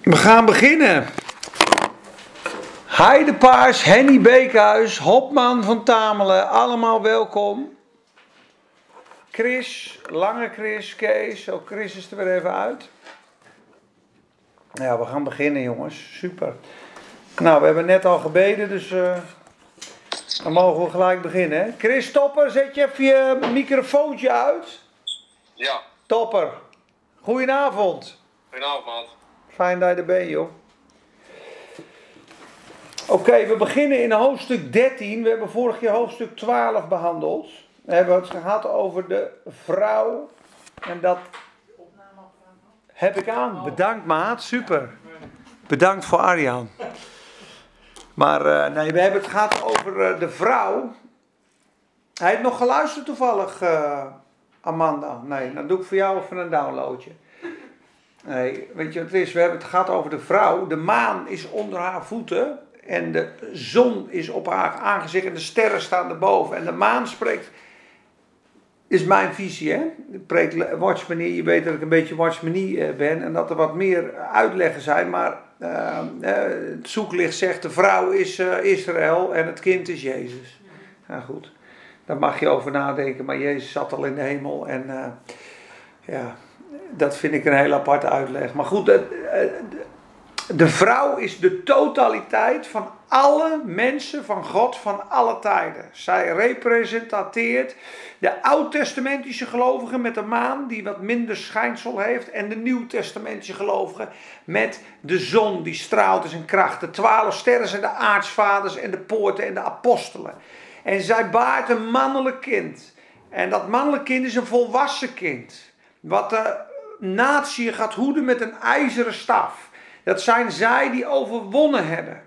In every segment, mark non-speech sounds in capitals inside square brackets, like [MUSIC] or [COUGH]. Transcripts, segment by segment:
We gaan beginnen. Heidepaars, Henny Beekhuis, Hopman van Tamelen, allemaal welkom. Chris, Lange Chris, Kees, ook Chris is er weer even uit. Ja, we gaan beginnen jongens, super. Nou, we hebben net al gebeden, dus uh, dan mogen we gelijk beginnen. Hè? Chris Topper, zet je even je microfoontje uit. Ja. Topper, goedenavond. Goedenavond, maat. Fijn dat je er bent, joh. Oké, we beginnen in hoofdstuk 13. We hebben vorig keer hoofdstuk 12 behandeld. We hebben het gehad over de vrouw. En dat heb ik aan. Bedankt, maat. Super. Bedankt voor Arjan. Maar uh, nee, we hebben het gehad over uh, de vrouw. Hij heeft nog geluisterd toevallig, uh, Amanda. Nee, dan doe ik voor jou even een downloadje. Nee, weet je wat het is? We hebben het gehad over de vrouw. De maan is onder haar voeten. En de zon is op haar aangezicht. En de sterren staan erboven. En de maan spreekt. Is mijn visie, hè? Watchmanie. Je weet dat ik een beetje watchmanie ben. En dat er wat meer uitleggen zijn. Maar uh, het zoeklicht zegt: de vrouw is uh, Israël. En het kind is Jezus. Nou goed. Daar mag je over nadenken. Maar Jezus zat al in de hemel. En ja dat vind ik een heel aparte uitleg. Maar goed, de, de, vrouw is de totaliteit van alle mensen van God van alle tijden. Zij representeert de oud-testamentische gelovigen met de maan, die wat minder schijnsel heeft, en de nieuw-testamentische gelovigen met de zon, die straalt in zijn kracht. De twaalf sterren zijn de aartsvaders en de poorten en de apostelen. En zij baart een mannelijk kind. En dat mannelijk kind is een volwassen kind. Wat de natie gaat hoeden met een ijzeren staf. Dat zijn zij die overwonnen hebben.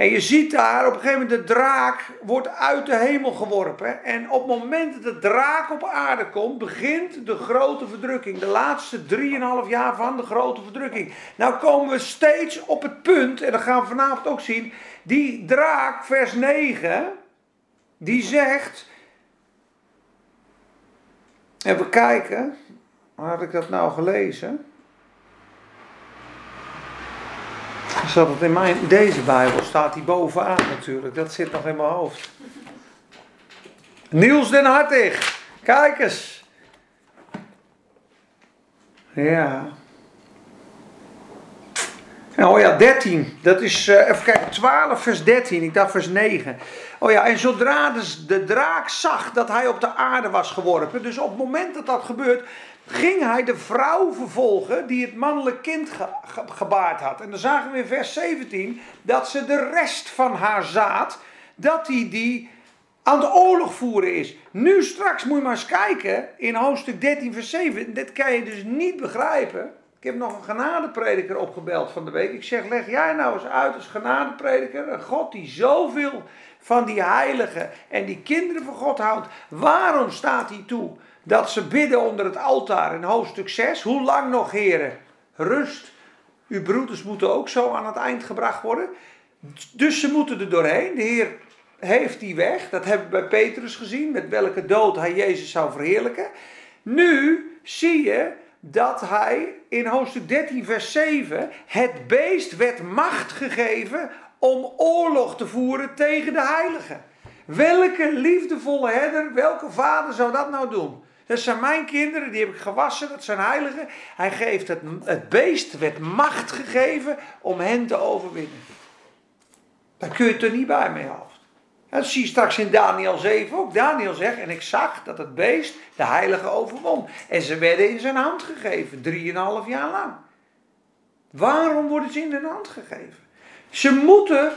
En je ziet daar op een gegeven moment de draak wordt uit de hemel geworpen. En op het moment dat de draak op aarde komt, begint de grote verdrukking. De laatste 3,5 jaar van de grote verdrukking. Nou komen we steeds op het punt, en dat gaan we vanavond ook zien. Die draak, vers 9, die zegt. Even kijken. Waar had ik dat nou gelezen? Zat het in mijn, deze Bijbel staat die bovenaan natuurlijk. Dat zit nog in mijn hoofd. Niels den Hartig. Kijk eens. Ja. Oh ja, 13. Dat is, uh, even kijken, 12 vers 13. Ik dacht vers 9. Oh ja, en zodra de, de draak zag dat hij op de aarde was geworpen. Dus op het moment dat dat gebeurt, ging hij de vrouw vervolgen die het mannelijk kind ge, ge, gebaard had. En dan zagen we in vers 17 dat ze de rest van haar zaad, dat die die aan de oorlog voeren is. Nu straks moet je maar eens kijken in hoofdstuk 13 vers 7. Dit kan je dus niet begrijpen. Ik heb nog een genadeprediker opgebeld van de week. Ik zeg, leg jij nou eens uit als genadeprediker. Een God die zoveel van die heiligen en die kinderen van God houdt. Waarom staat hij toe dat ze bidden onder het altaar in hoofdstuk 6? Hoe lang nog, heren? Rust. Uw broeders moeten ook zo aan het eind gebracht worden. Dus ze moeten er doorheen. De Heer heeft die weg. Dat hebben we bij Petrus gezien. Met welke dood hij Jezus zou verheerlijken. Nu zie je dat hij in hoofdstuk 13, vers 7, het beest werd macht gegeven om oorlog te voeren tegen de heiligen. Welke liefdevolle herder, welke vader zou dat nou doen? Dat zijn mijn kinderen, die heb ik gewassen, dat zijn heiligen. Hij geeft het, het beest, werd macht gegeven om hen te overwinnen. Daar kun je het er niet bij mee houden. Dat zie je straks in Daniel 7 ook. Daniel zegt, en ik zag dat het beest de heilige overwon. En ze werden in zijn hand gegeven, drieënhalf jaar lang. Waarom worden ze in hun hand gegeven? Ze moeten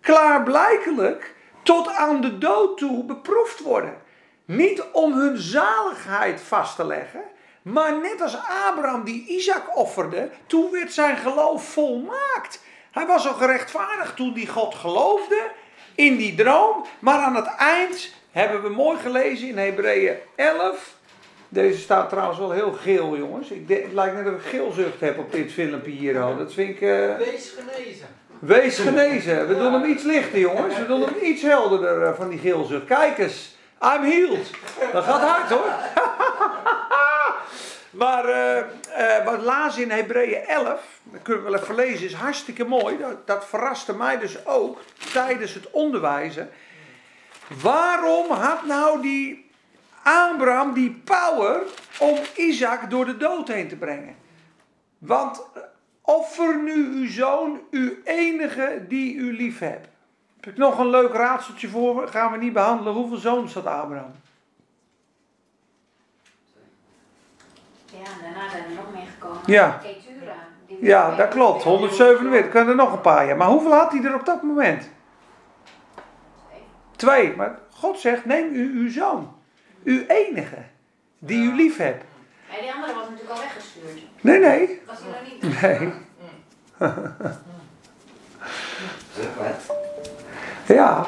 klaarblijkelijk tot aan de dood toe beproefd worden. Niet om hun zaligheid vast te leggen, maar net als Abraham die Isaac offerde, toen werd zijn geloof volmaakt. Hij was al gerechtvaardigd toen hij God geloofde in die droom. Maar aan het eind hebben we mooi gelezen in Hebreeën 11. Deze staat trouwens wel heel geel, jongens. Ik denk, het lijkt net dat ik geelzucht heb op dit filmpje hier al. Dat vind ik... Uh... Wees genezen. Wees genezen. We doen hem iets lichter, jongens. We doen hem iets helderder uh, van die geelzucht. Kijk eens. I'm healed. Dat gaat hard, hoor. [LAUGHS] Maar uh, uh, wat laat in Hebreeën 11, dat kunnen we wel even lezen, is hartstikke mooi. Dat, dat verraste mij dus ook tijdens het onderwijzen. Waarom had nou die Abraham die power om Isaac door de dood heen te brengen? Want offer nu uw zoon, uw enige die u lief hebt. Heb ik nog een leuk raadseltje voor? Gaan we niet behandelen. Hoeveel zoons had Abraham? Ja, daarna zijn er nog meer gekomen. Ja. Ketura. die Ja, weer- dat klopt. 147. Kunnen er nog een paar jaar. Maar hoeveel had hij er op dat moment? Twee. Maar God zegt: neem u uw zoon. Uw enige. Die u lief hebt. Maar die andere was natuurlijk al weggestuurd. Nee, nee. Was hij nog niet? Nee. [LAUGHS] Zeg wat? Ja.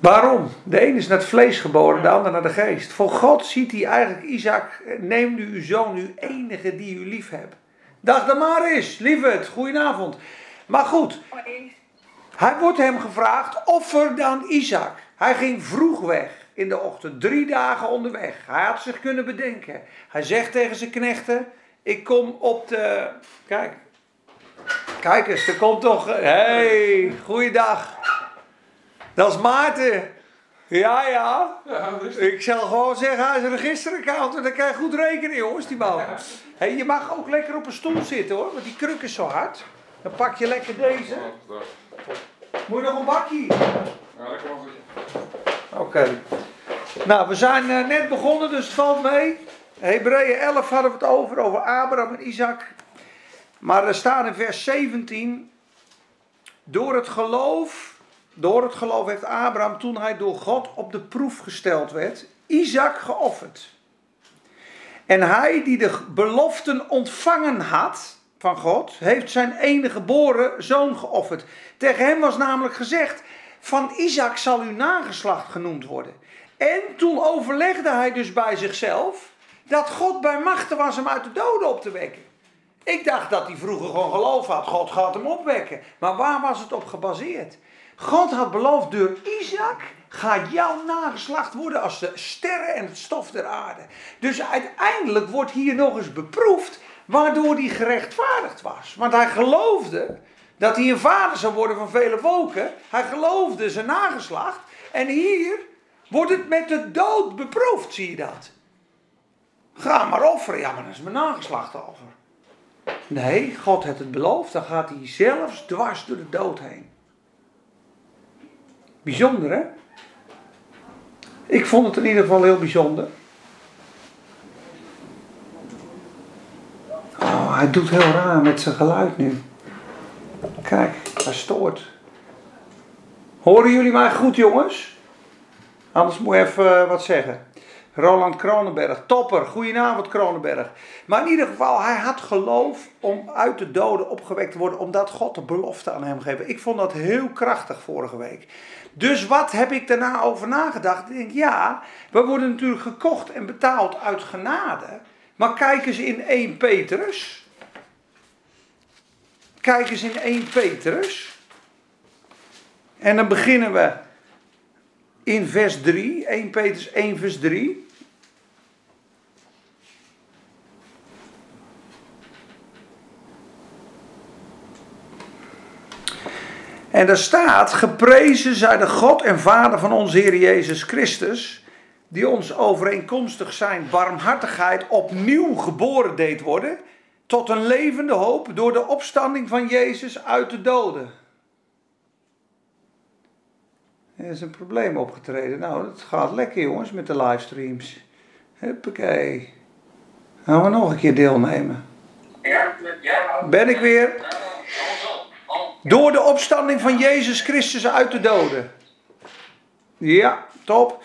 Waarom? De een is naar het vlees geboren, de ander naar de geest. Voor God ziet hij eigenlijk Isaac, neem nu uw zoon, uw enige die u lief hebt. Dag Damaris, lieverd, goedenavond. Maar goed, hij wordt hem gevraagd, offer dan Isaac. Hij ging vroeg weg in de ochtend, drie dagen onderweg. Hij had zich kunnen bedenken. Hij zegt tegen zijn knechten, ik kom op de... Kijk, kijk eens, er komt toch... Hey, goeiedag. Dat is Maarten. Ja, ja. Ik zal gewoon zeggen, hij is een registeraccount en dan kan je goed rekenen, jongens, die man. Hey, je mag ook lekker op een stoel zitten hoor, want die kruk is zo hard. Dan pak je lekker deze. Moet je nog een bakje? Ja, wel. Oké. Nou, we zijn eh, net begonnen, dus het valt mee. Hebreeën 11 hadden we het over, over Abraham en Isaac. Maar er staat in vers 17. Door het geloof, door het geloof heeft Abraham toen hij door God op de proef gesteld werd, Isaac geofferd. En hij die de beloften ontvangen had van God, heeft zijn enige geboren zoon geofferd. Tegen hem was namelijk gezegd, van Isaac zal uw nageslacht genoemd worden. En toen overlegde hij dus bij zichzelf dat God bij machten was hem uit de doden op te wekken. Ik dacht dat hij vroeger gewoon geloof had. God gaat hem opwekken. Maar waar was het op gebaseerd? God had beloofd door Isaac gaat jouw nageslacht worden als de sterren en het stof der aarde. Dus uiteindelijk wordt hier nog eens beproefd waardoor hij gerechtvaardigd was. Want hij geloofde dat hij een vader zou worden van vele volken. Hij geloofde zijn nageslacht. En hier wordt het met de dood beproefd, zie je dat? Ga maar offeren. Ja, maar dat is mijn nageslacht over. Nee, God heeft het beloofd. Dan gaat hij zelfs dwars door de dood heen. Bijzonder, hè? Ik vond het in ieder geval heel bijzonder. Oh, hij doet heel raar met zijn geluid nu. Kijk, hij stoort. Horen jullie mij goed, jongens? Anders moet je even eh, wat zeggen. Roland Kronenberg, topper. Goedenavond, Kronenberg. Maar in ieder geval, hij had geloof om uit de doden opgewekt te worden, omdat God de belofte aan hem geeft. Ik vond dat heel krachtig vorige week. Dus wat heb ik daarna over nagedacht? Ik denk, ja, we worden natuurlijk gekocht en betaald uit genade. Maar kijk eens in 1 Petrus. Kijk eens in 1 Petrus. En dan beginnen we in vers 3, 1 Petrus 1 vers 3. En daar staat, geprezen zij de God en Vader van onze Heer Jezus Christus, die ons overeenkomstig zijn barmhartigheid opnieuw geboren deed worden, tot een levende hoop door de opstanding van Jezus uit de doden. Er is een probleem opgetreden. Nou, het gaat lekker jongens met de livestreams. Huppakee. Gaan we nog een keer deelnemen. Ben ik weer. Door de opstanding van Jezus Christus uit de doden. Ja, top.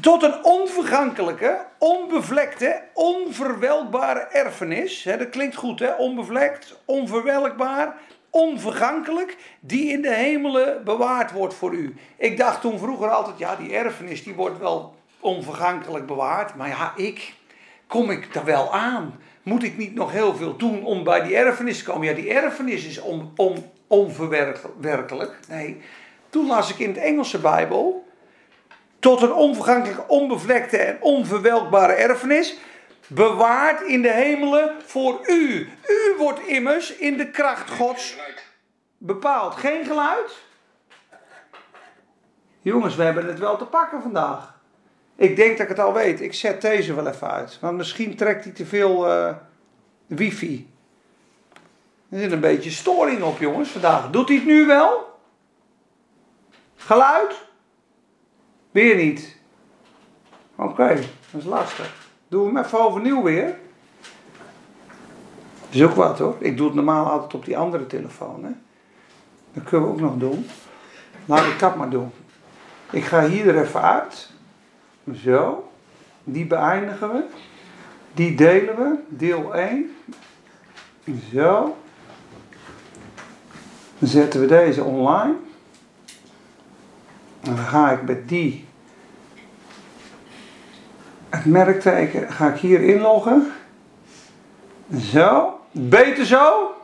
Tot een onvergankelijke, onbevlekte, onverwelkbare erfenis. Dat klinkt goed, hè? Onbevlekt, onverwelkbaar, onvergankelijk. Die in de hemelen bewaard wordt voor u. Ik dacht toen vroeger altijd, ja, die erfenis die wordt wel onvergankelijk bewaard. Maar ja, ik, kom ik daar wel aan? Moet ik niet nog heel veel doen om bij die erfenis te komen? Ja, die erfenis is on, on, onverwerkelijk. Nee, toen las ik in het Engelse Bijbel. tot een onvergankelijke, onbevlekte en onverwelkbare erfenis, bewaard in de hemelen voor u. U wordt immers in de kracht Gods bepaald. Geen geluid? Jongens, we hebben het wel te pakken vandaag. Ik denk dat ik het al weet. Ik zet deze wel even uit. Want misschien trekt hij te veel eh, wifi. Er zit een beetje storing op, jongens, vandaag. Doet hij het nu wel? Geluid? Weer niet. Oké, dat is lastig. Doe hem even overnieuw weer. Dat is ook wat hoor. Ik doe het normaal altijd op die andere telefoon. Hè? Dat kunnen we ook nog doen. Laat ik dat maar doen. Ik ga hier er even uit. Zo. Die beëindigen we. Die delen we. Deel 1. Zo. Dan zetten we deze online. Dan ga ik met die het merkteken ga ik hier inloggen. Zo. Beter zo.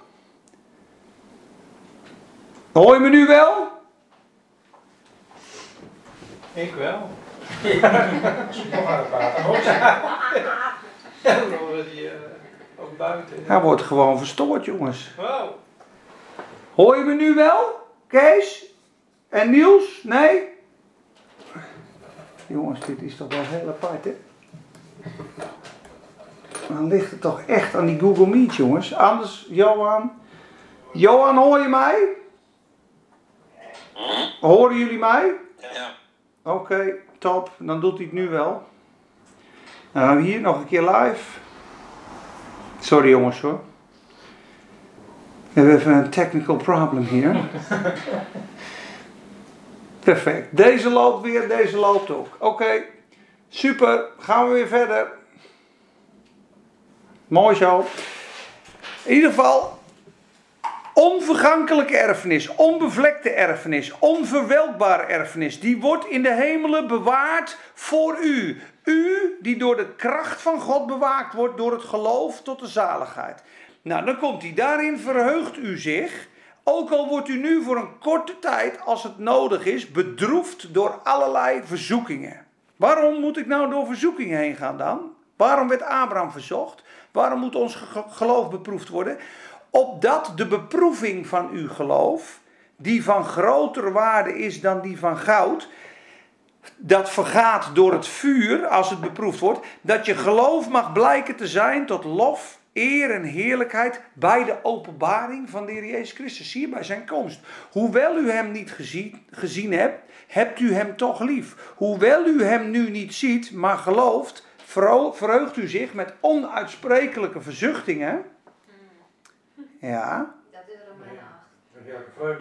Hoor je me nu wel? Ik wel. Eh. Hij wordt gewoon verstoord, jongens. Wow. Hoor je me nu wel? Kees? En Niels? Nee? Jongens, dit is toch wel heel apart, hè? Dan ligt het toch echt aan die Google Meet, jongens. Anders, Johan. Johan, hoor je mij? Horen jullie mij? Ja. Oké, top. Dan doet hij het nu wel. Nou, hier nog een keer live. Sorry jongens hoor. We hebben even een technical problem hier. [LAUGHS] Perfect. Deze loopt weer, deze loopt ook. Oké, super. Gaan we weer verder. Mooi zo. In ieder geval, onvergankelijke erfenis, onbevlekte erfenis, onverwelkbare erfenis, die wordt in de hemelen bewaard voor u. U die door de kracht van God bewaakt wordt door het geloof tot de zaligheid. Nou, dan komt hij. Daarin verheugt u zich. Ook al wordt u nu voor een korte tijd, als het nodig is, bedroefd door allerlei verzoekingen. Waarom moet ik nou door verzoekingen heen gaan dan? Waarom werd Abraham verzocht? Waarom moet ons ge- geloof beproefd worden? Opdat de beproeving van uw geloof, die van groter waarde is dan die van goud, dat vergaat door het vuur als het beproefd wordt, dat je geloof mag blijken te zijn tot lof, eer en heerlijkheid bij de openbaring van de Heer Jezus Christus, hier bij zijn komst. Hoewel u hem niet gezien, gezien hebt, hebt u hem toch lief. Hoewel u hem nu niet ziet, maar gelooft, verheugt u zich met onuitsprekelijke verzuchtingen. Ja. Dat is Romeinen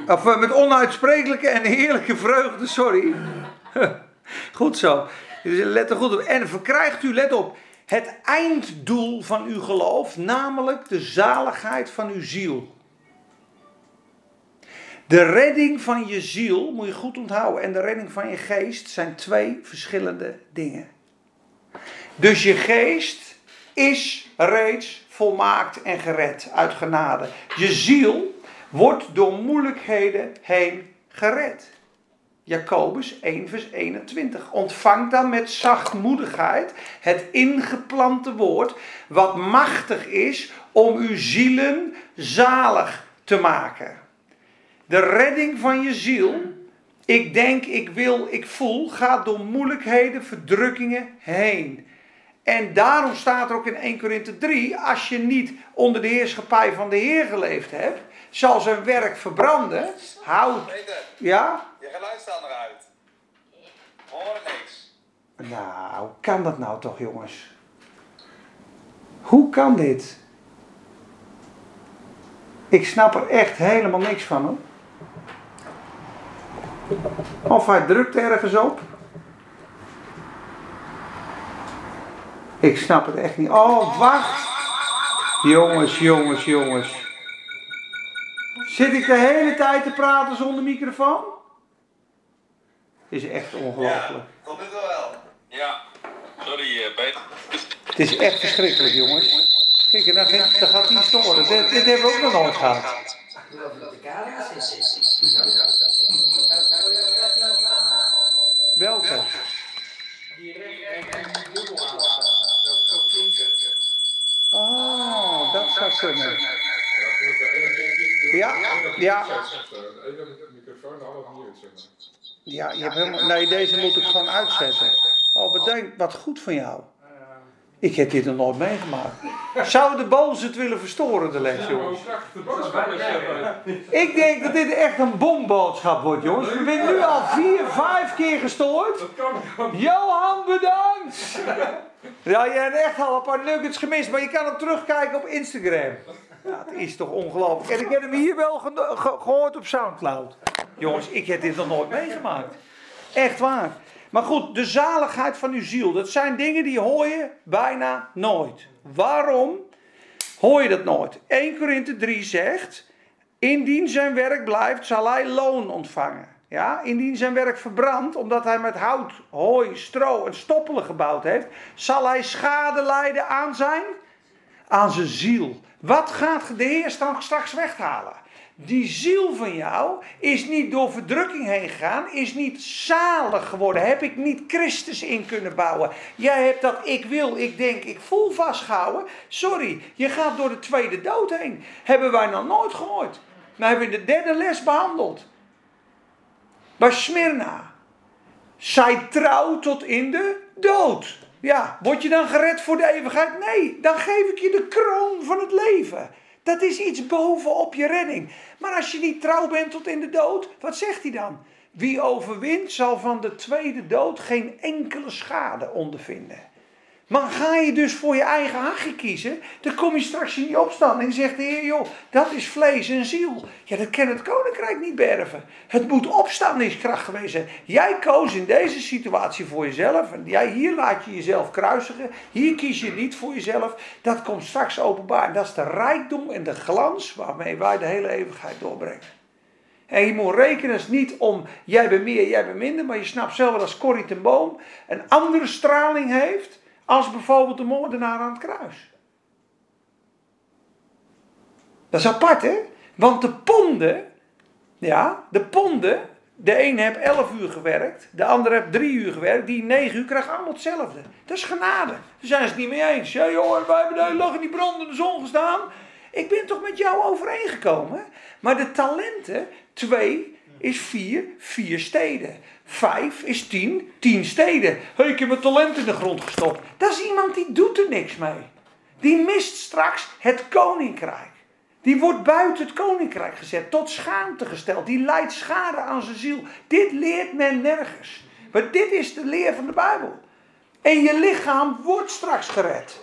8. Of eh, met onuitsprekelijke en heerlijke vreugde, sorry. [LAUGHS] Goed zo. Dus let er goed op. En verkrijgt u, let op, het einddoel van uw geloof, namelijk de zaligheid van uw ziel. De redding van je ziel, moet je goed onthouden, en de redding van je geest zijn twee verschillende dingen. Dus je geest is reeds volmaakt en gered uit genade. Je ziel wordt door moeilijkheden heen gered. Jacobus 1, vers 21. Ontvang dan met zachtmoedigheid het ingeplante woord, wat machtig is om uw zielen zalig te maken. De redding van je ziel, ik denk, ik wil, ik voel, gaat door moeilijkheden, verdrukkingen heen. En daarom staat er ook in 1 Korinthe 3, als je niet onder de heerschappij van de Heer geleefd hebt, zal zijn werk verbranden. Houd, ja? je geluid staat eruit. Hoor niks. Nou, hoe kan dat nou toch, jongens? Hoe kan dit? Ik snap er echt helemaal niks van, hoor. Of hij drukt ergens op. Ik snap het echt niet. Oh, wacht. Jongens, jongens, jongens. Zit ik de hele tijd te praten zonder microfoon? Is echt ongelooflijk. Tot nu toe wel. Ja. Sorry eh, Peter. Het is echt verschrikkelijk, jongens. Kijk, en dan, gaat- dan gaat hij storen. Dit, dit hebben we ook nog nooit gehad. Welke? Kunnen. Ja, Ja, microfoon, niet. Ja, je hebt helemaal... Nee, deze moet ik gewoon uitzetten. Oh, bedankt. Wat goed van jou. Ik heb dit nog nooit meegemaakt. Zou de boos het willen verstoren, de les, jongens? Ik denk dat dit echt een bomboodschap wordt, jongens. We zijn nu al vier, vijf keer gestoord. Dat kan gewoon. Johan, bedankt! Ja, je hebt echt al een paar nuggets gemist, maar je kan hem terugkijken op Instagram. Ja, het is toch ongelooflijk. En ik heb hem hier wel ge- ge- gehoord op Soundcloud. Jongens, ik heb dit nog nooit meegemaakt. Echt waar. Maar goed, de zaligheid van uw ziel, dat zijn dingen die hoor je bijna nooit. Waarom hoor je dat nooit? 1 Korinthe 3 zegt, indien zijn werk blijft, zal hij loon ontvangen. Ja, indien zijn werk verbrandt, omdat hij met hout, hooi, stro en stoppelen gebouwd heeft, zal hij schade lijden aan zijn, aan zijn ziel. Wat gaat de Heer dan straks weghalen? Die ziel van jou is niet door verdrukking heen gegaan, is niet zalig geworden. Heb ik niet Christus in kunnen bouwen? Jij hebt dat ik wil, ik denk, ik voel vastgehouden. Sorry, je gaat door de tweede dood heen. Hebben wij nog nooit gehoord. Nou hebben we de derde les behandeld. Bij Smyrna. Zij trouw tot in de dood. Ja, word je dan gered voor de eeuwigheid? Nee, dan geef ik je de kroon van het leven. Dat is iets bovenop je redding. Maar als je niet trouw bent tot in de dood, wat zegt hij dan? Wie overwint zal van de tweede dood geen enkele schade ondervinden. Maar ga je dus voor je eigen hachje kiezen, dan kom je straks in die opstanding en zegt de Heer, joh, dat is vlees en ziel. Ja, dat kan het koninkrijk niet berven. Het moet opstandingskracht geweest zijn. Jij koos in deze situatie voor jezelf en jij, hier laat je jezelf kruisigen. Hier kies je niet voor jezelf. Dat komt straks openbaar. Dat is de rijkdom en de glans waarmee wij de hele eeuwigheid doorbrengen. En je moet rekenen, is niet om jij bent meer, jij bent minder, maar je snapt zelf dat als Corrie ten Boom een andere straling heeft als bijvoorbeeld de moordenaar aan het kruis. Dat is apart, hè? Want de ponden, ja, de ponden, de een heeft 11 uur gewerkt, de ander heeft 3 uur gewerkt, die 9 uur krijgt allemaal hetzelfde. Dat is genade. Daar zijn ze het niet mee eens. Ja, joh, wij hebben de hele in die brandende zon gestaan. Ik ben toch met jou overeengekomen. Maar de talenten, 2 is 4, 4 steden. 5 is 10, 10 steden. Hey, ik heb mijn talent in de grond gestopt. Dat is iemand die doet er niks mee. Die mist straks het koninkrijk. Die wordt buiten het koninkrijk gezet, tot schaamte gesteld. Die leidt schade aan zijn ziel. Dit leert men nergens. Maar dit is de leer van de Bijbel. En je lichaam wordt straks gered.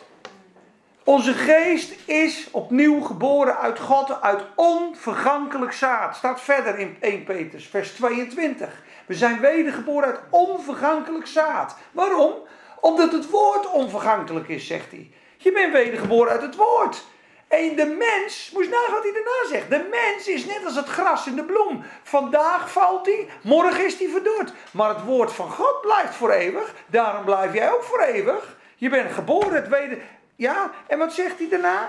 Onze geest is opnieuw geboren uit God, uit onvergankelijk zaad. Staat verder in 1 Petrus, vers 22. We zijn wedergeboren uit onvergankelijk zaad. Waarom? Omdat het woord onvergankelijk is, zegt hij. Je bent wedergeboren uit het woord. En de mens, moet je nagaan wat hij daarna zegt. De mens is net als het gras in de bloem. Vandaag valt hij, morgen is hij verdord. Maar het woord van God blijft voor eeuwig. Daarom blijf jij ook voor eeuwig. Je bent geboren, het weder... Ja, en wat zegt hij daarna?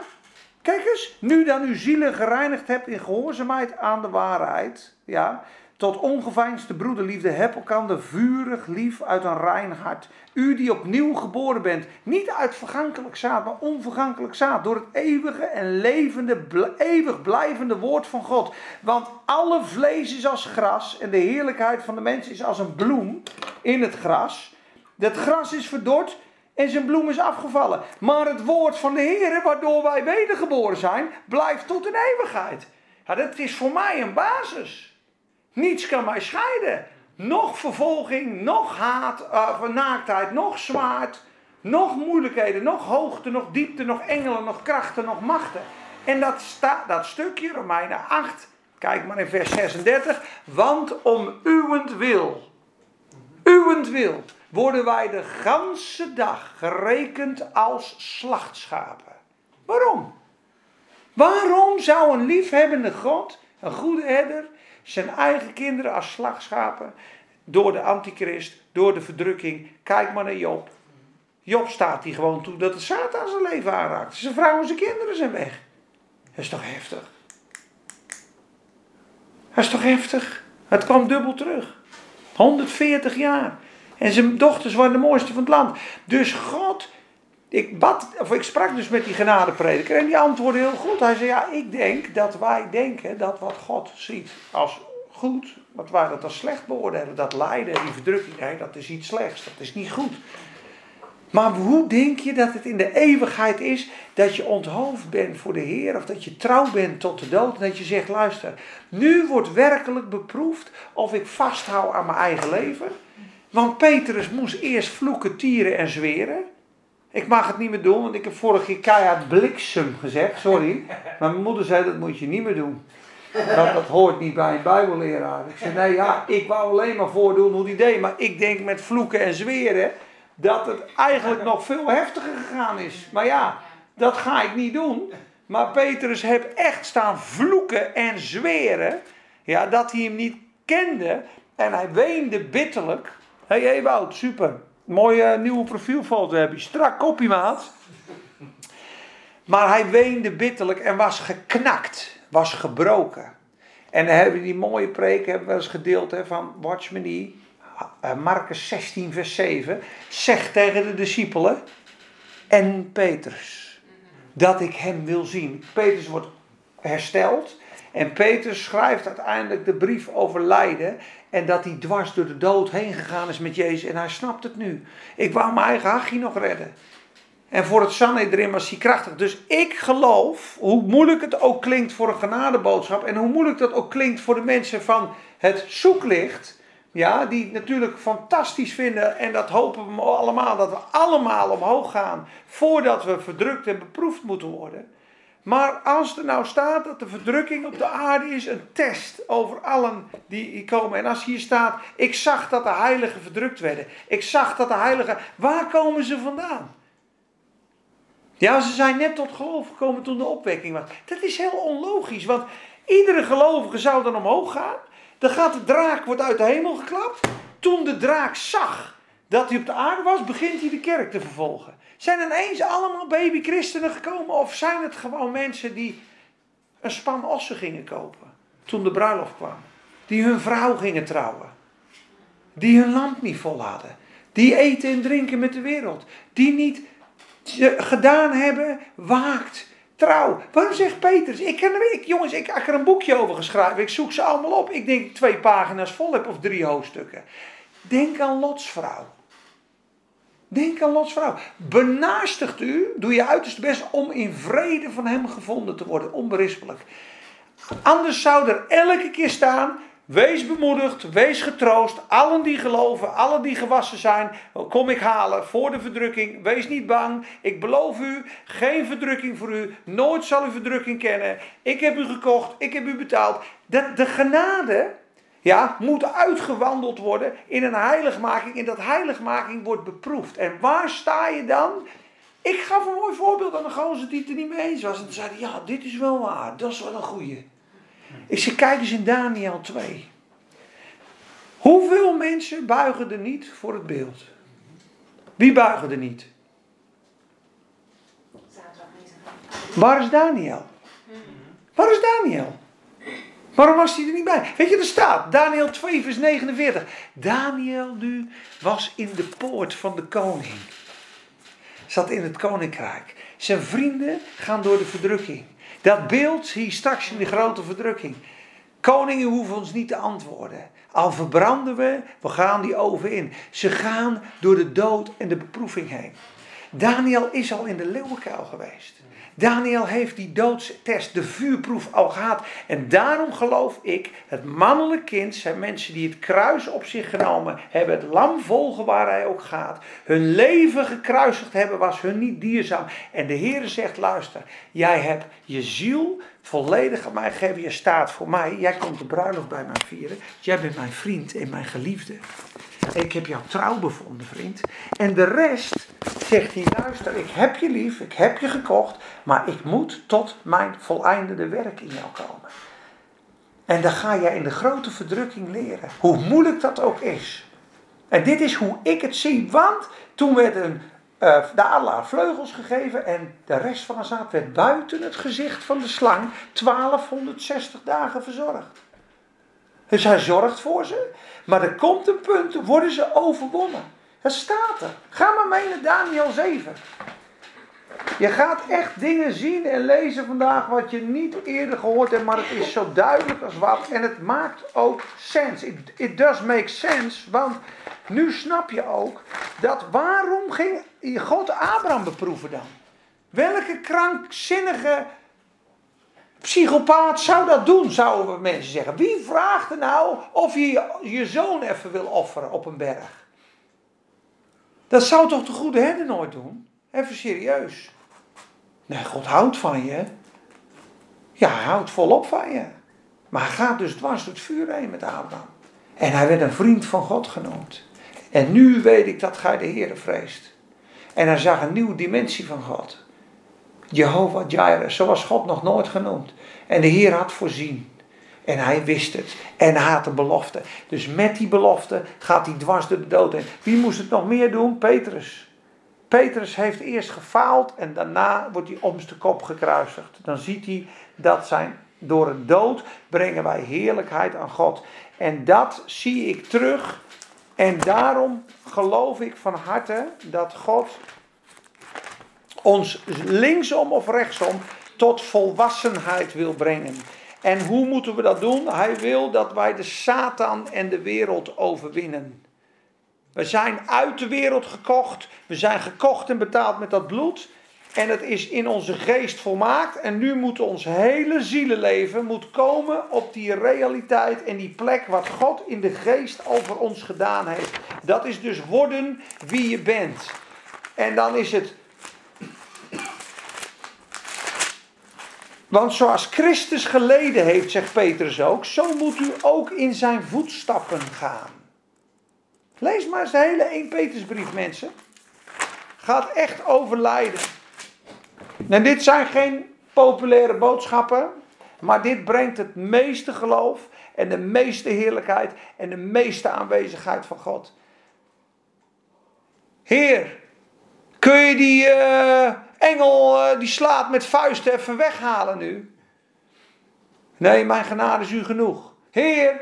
Kijk eens, nu dan uw zielen gereinigd hebt in gehoorzaamheid aan de waarheid. Ja, tot ongeveinsde broederliefde heb elkaar vurig lief uit een rein hart. U die opnieuw geboren bent, niet uit vergankelijk zaad, maar onvergankelijk zaad. Door het eeuwige en levende, bl- eeuwig blijvende woord van God. Want alle vlees is als gras en de heerlijkheid van de mens is als een bloem in het gras. Dat gras is verdord en zijn bloem is afgevallen. Maar het woord van de Heer, waardoor wij wedergeboren zijn, blijft tot in eeuwigheid. Ja, dat is voor mij een basis. Niets kan mij scheiden. Nog vervolging, nog haat, uh, naaktheid, nog zwaard, nog moeilijkheden, nog hoogte, nog diepte, nog engelen, nog krachten, nog machten. En dat, dat stukje, Romeinen 8, kijk maar in vers 36. Want om uwend wil, uwend wil, worden wij de ganse dag gerekend als slachtschapen. Waarom? Waarom zou een liefhebbende God, een goede herder, zijn eigen kinderen als slagschapen door de antichrist, door de verdrukking. Kijk maar naar Job. Job staat hier gewoon toe dat de Satan zijn leven aanraakt. Zijn vrouw en zijn kinderen zijn weg. Dat is toch heftig? Dat is toch heftig? Het kwam dubbel terug. 140 jaar. En zijn dochters waren de mooiste van het land. Dus God, ik, bad, of ik sprak dus met die genadeprediker en die antwoordde heel goed. Hij zei, ja, ik denk dat wij denken dat wat God ziet als goed, wat wij dat als slecht beoordelen. Dat lijden, die verdrukking, dat is iets slechts, dat is niet goed. Maar hoe denk je dat het in de eeuwigheid is dat je onthoofd bent voor de Heer of dat je trouw bent tot de dood en dat je zegt, luister, nu wordt werkelijk beproefd of ik vasthoud aan mijn eigen leven. Want Petrus moest eerst vloeken, tieren en zweren. Ik mag het niet meer doen, want ik heb vorige keer keihard bliksem gezegd, sorry. [LAUGHS] Maar mijn moeder zei, dat moet je niet meer doen. Dat, dat hoort niet bij een bijbelleraar. Ik zei, nee ja, ik wou alleen maar voordoen hoe die deed. Maar ik denk met vloeken en zweren dat het eigenlijk nog veel heftiger gegaan is. Maar ja, dat ga ik niet doen. Maar Petrus heeft echt staan vloeken en zweren. Ja, dat hij hem niet kende. En hij weende bitterlijk. Hé hey, Ewout, super. Mooie nieuwe profielfoto heb je. Strak kopje maat. Maar hij weende bitterlijk en was geknakt. Was gebroken. En dan hebben we die mooie preek hebben we eens gedeeld hè, van Watchman Nee. Uh, Marcus 16 vers 7. Zegt tegen de discipelen en Petrus dat ik hem wil zien. Petrus wordt hersteld. En Petrus schrijft uiteindelijk de brief over lijden. En dat hij dwars door de dood heen gegaan is met Jezus. En hij snapt het nu. Ik wou mijn eigen hachje nog redden. En voor het Sanhedrin was hij krachtig. Dus ik geloof, hoe moeilijk het ook klinkt voor een genadeboodschap. En hoe moeilijk dat ook klinkt voor de mensen van het zoeklicht. Ja, die natuurlijk fantastisch vinden. En dat hopen we allemaal. Dat we allemaal omhoog gaan. Voordat we verdrukt en beproefd moeten worden. Maar als er nou staat dat de verdrukking op de aarde is een test over allen die komen. En als hier staat, ik zag dat de heiligen verdrukt werden. Ik zag dat de heiligen, waar komen ze vandaan? Ja, ze zijn net tot geloof gekomen toen de opwekking was. Dat is heel onlogisch, want iedere gelovige zou dan omhoog gaan. Dan gaat de draak, wordt uit de hemel geklapt. Toen de draak zag dat hij op de aarde was, begint hij de kerk te vervolgen. Zijn ineens allemaal babychristenen gekomen? Of zijn het gewoon mensen die een span ossen gingen kopen toen de bruiloft kwam? Die hun vrouw gingen trouwen. Die hun lamp niet vol hadden. Die eten en drinken met de wereld. Die niet gedaan hebben, waakt, trouw. Waarom zegt Petrus? Ik ik, jongens, ik heb er een boekje over geschreven. Ik zoek ze allemaal op. Ik denk twee pagina's vol heb of drie hoofdstukken. Denk aan Lots vrouw. Denk aan Lots vrouw. Benaastigt u, doe je uiterste best om in vrede van hem gevonden te worden. Onberispelijk. Anders zou er elke keer staan. Wees bemoedigd, wees getroost. Allen die geloven, allen die gewassen zijn, kom ik halen voor de verdrukking. Wees niet bang. Ik beloof u, geen verdrukking voor u. Nooit zal u verdrukking kennen. Ik heb u gekocht, ik heb u betaald. De genade ja, moet uitgewandeld worden in een heiligmaking. En dat heiligmaking wordt beproefd. En waar sta je dan? Ik gaf een mooi voorbeeld aan de gozer die het er niet mee eens was. En toen zei ja, dit is wel waar. Dat is wel een goeie. Ik zeg, kijk eens in Daniel 2. Hoeveel mensen buigen er niet voor het beeld? Wie buigen er niet? Waar is Daniel? Waar is Daniel? Waarom was hij er niet bij? Weet je, er staat, Daniel 2, vers 49. Daniel nu was in de poort van de koning. Zat in het koninkrijk. Zijn vrienden gaan door de verdrukking. Dat beeld zie je straks in de grote verdrukking. Koningen hoeven ons niet te antwoorden. Al verbranden we, we gaan die oven in. Ze gaan door de dood en de beproeving heen. Daniel is al in de leeuwenkuil geweest. Daniel heeft die doodstest, de vuurproef al gehad. En daarom geloof ik, het mannelijk kind zijn mensen die het kruis op zich genomen hebben. Het lam volgen waar hij ook gaat. Hun leven gekruisigd hebben was hun niet dierzaam. En de Heer zegt, luister, jij hebt je ziel volledig aan mij gegeven. Je staat voor mij. Jij komt de bruiloft bij mij vieren. Jij bent mijn vriend en mijn geliefde. Ik heb jou trouw bevonden, vriend. En de rest zegt hij: luister, ik heb je lief, ik heb je gekocht, maar ik moet tot mijn voleindende werk in jou komen. En dan ga jij in de grote verdrukking leren, hoe moeilijk dat ook is. En dit is hoe ik het zie, want toen werd een, uh, de adelaar vleugels gegeven en de rest van de zaad werd buiten het gezicht van de slang 1260 dagen verzorgd. Dus hij zorgt voor ze. Maar er komt een punt, worden ze overwonnen. Dat staat er. Ga maar mee naar Daniel 7. Je gaat echt dingen zien en lezen vandaag wat je niet eerder gehoord hebt, maar het is zo duidelijk als wat. En het maakt ook sens. It, it does make sense, want nu snap je ook dat waarom ging God Abraham beproeven dan? Welke krankzinnige psychopaat zou dat doen, zouden mensen zeggen. Wie vraagt er nou of je je, je zoon even wil offeren op een berg? Dat zou toch de goede herder nooit doen? Even serieus. Nee, God houdt van je. Ja, hij houdt volop van je. Maar hij gaat dus dwars door het vuur heen met Abraham. En hij werd een vriend van God genoemd. En nu weet ik dat gij de Heer vreest. En hij zag een nieuwe dimensie van God. Jehovah Jireh, zoals God nog nooit genoemd. En de Heer had voorzien. En hij wist het. En hij had een belofte. Dus met die belofte gaat hij dwars door de dood heen. Wie moest het nog meer doen? Petrus. Petrus heeft eerst gefaald en daarna wordt hij om zijn kop gekruisigd. Dan ziet hij dat zijn, door een dood brengen wij heerlijkheid aan God. En dat zie ik terug. En daarom geloof ik van harte dat God ons linksom of rechtsom tot volwassenheid wil brengen. En hoe moeten we dat doen? Hij wil dat wij de Satan en de wereld overwinnen. We zijn uit de wereld gekocht. We zijn gekocht en betaald met dat bloed. En het is in onze geest volmaakt. En nu moet ons hele zielenleven moet komen op die realiteit en die plek wat God in de geest over ons gedaan heeft. Dat is dus worden wie je bent. En dan is het. Want zoals Christus geleden heeft, zegt Petrus ook, zo moet u ook in zijn voetstappen gaan. Lees maar eens de hele 1 Petersbrief, mensen. Gaat echt over lijden. En dit zijn geen populaire boodschappen, maar dit brengt het meeste geloof en de meeste heerlijkheid en de meeste aanwezigheid van God. Heer, kun je die eh, engel uh, die slaat met vuisten even weghalen nu? Nee, mijn genade is u genoeg. Heer,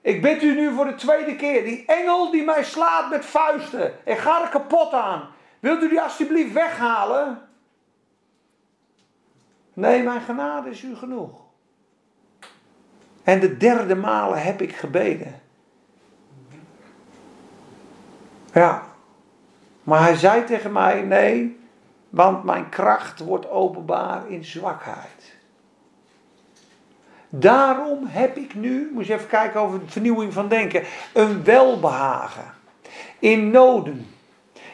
ik bid u nu voor de tweede keer. Die engel die mij slaat met vuisten. Ik ga er kapot aan. Wilt u die alsjeblieft weghalen? Nee, mijn genade is u genoeg. En de derde malen heb ik gebeden. Ja. Maar hij zei tegen mij: nee, want mijn kracht wordt openbaar in zwakheid. Daarom heb ik nu, moet je even kijken over de vernieuwing van denken, een welbehagen. In noden,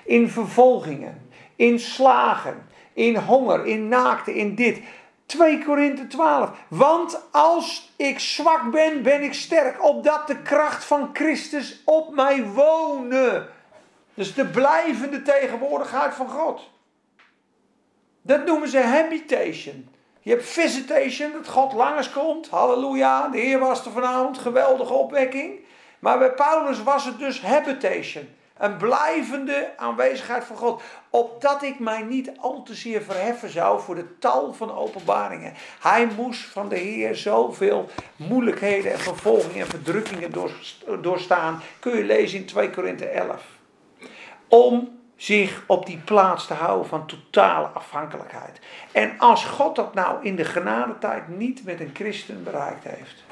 in vervolgingen, in slagen, in honger, in naakte, in dit. 2 Korinthe 12. Want als ik zwak ben, ben ik sterk, opdat de kracht van Christus op mij wonen. Dus de blijvende tegenwoordigheid van God. Dat noemen ze habitation. Je hebt visitation, dat God langskomt. Halleluja, de Heer was er vanavond, geweldige opwekking. Maar bij Paulus was het dus habitation. Een blijvende aanwezigheid van God. Opdat ik mij niet al te zeer verheffen zou voor de tal van openbaringen. Hij moest van de Heer zoveel moeilijkheden en vervolgingen en verdrukkingen doorstaan. Kun je lezen in 2 Korinthe 11. Om zich op die plaats te houden van totale afhankelijkheid. En als God dat nou in de genadetijd niet met een christen bereikt heeft.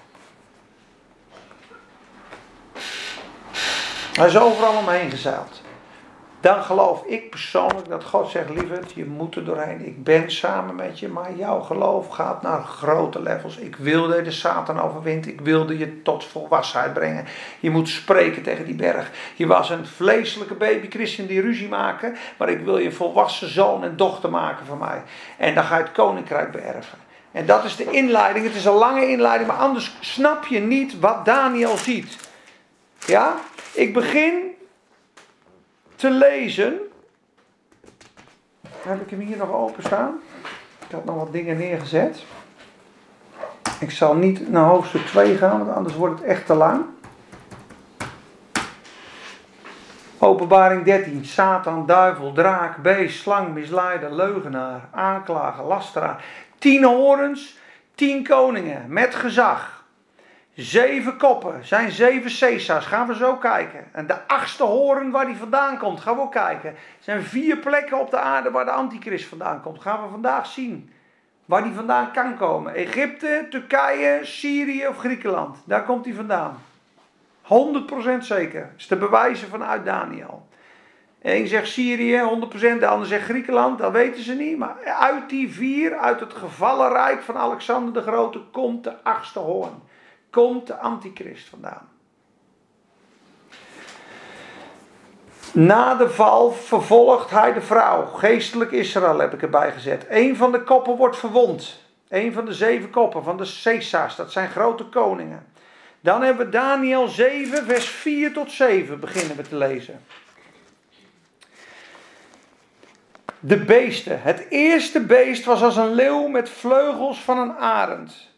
Hij is overal omheen gezeild. Dan geloof ik persoonlijk dat God zegt, lieverd, je moet er doorheen. Ik ben samen met je, maar jouw geloof gaat naar grote levels. Ik wilde de Satan overwint. Ik wilde je tot volwassenheid brengen. Je moet spreken tegen die berg. Je was een vleeselijke baby christen die ruzie maken, maar ik wil je volwassen zoon en dochter maken van mij. En dan ga je het koninkrijk beërven. En dat is de inleiding. Het is een lange inleiding, maar anders snap je niet wat Daniel ziet. Ja? Ik begin te lezen. Heb ik hem hier nog openstaan? Ik had nog wat dingen neergezet. Ik zal niet naar hoofdstuk 2 gaan, want anders wordt het echt te lang. Openbaring 13. Satan, duivel, draak, beest, slang, misleider, leugenaar, aanklager, lasteraar. Tien horens, tien koningen met gezag. Zeven koppen zijn zeven Caesars. Gaan we zo kijken. En de achtste hoorn waar die vandaan komt, gaan we ook kijken. Er zijn vier plekken op de aarde waar de antichrist vandaan komt. Gaan we vandaag zien. Waar die vandaan kan komen. Egypte, Turkije, Syrië of Griekenland. Daar komt hij vandaan. 100% zeker. Dat is te bewijzen vanuit Daniel. Eén zegt Syrië, 100%, de ander zegt Griekenland, dat weten ze niet. Maar uit die vier, uit het gevallen rijk van Alexander de Grote, komt de achtste hoorn. Komt de antichrist vandaan. Na de val vervolgt hij de vrouw. Geestelijk Israël heb ik erbij gezet. Eén van de koppen wordt verwond. Eén van de zeven koppen van de Caesars, dat zijn grote koningen. Dan hebben we Daniel 7, vers 4 tot 7 beginnen we te lezen. De beesten. Het eerste beest was als een leeuw met vleugels van een arend.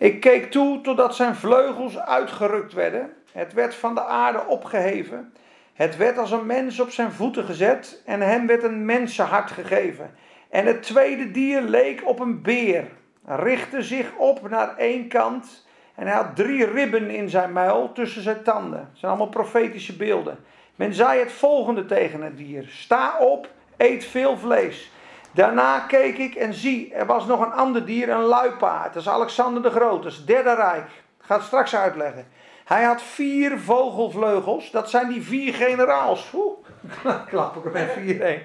Ik keek toe totdat zijn vleugels uitgerukt werden. Het werd van de aarde opgeheven. Het werd als een mens op zijn voeten gezet en hem werd een mensenhart gegeven. En het tweede dier leek op een beer, richtte zich op naar één kant en hij had drie ribben in zijn muil tussen zijn tanden. Dat zijn allemaal profetische beelden. Men zei het volgende tegen het dier: Sta op, eet veel vlees. Daarna keek ik en zie, er was nog een ander dier, een luipaard. Dat is Alexander de Grote, dat is derde rijk. Ik ga het straks uitleggen. Hij had vier vogelvleugels, dat zijn die vier generaals. Oeh, [LAUGHS] klap ik er met vier heen.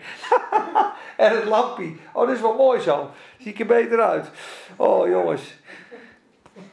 [LAUGHS] en het lampie. Oh, dit is wel mooi zo. Zie ik er beter uit. Oh, jongens.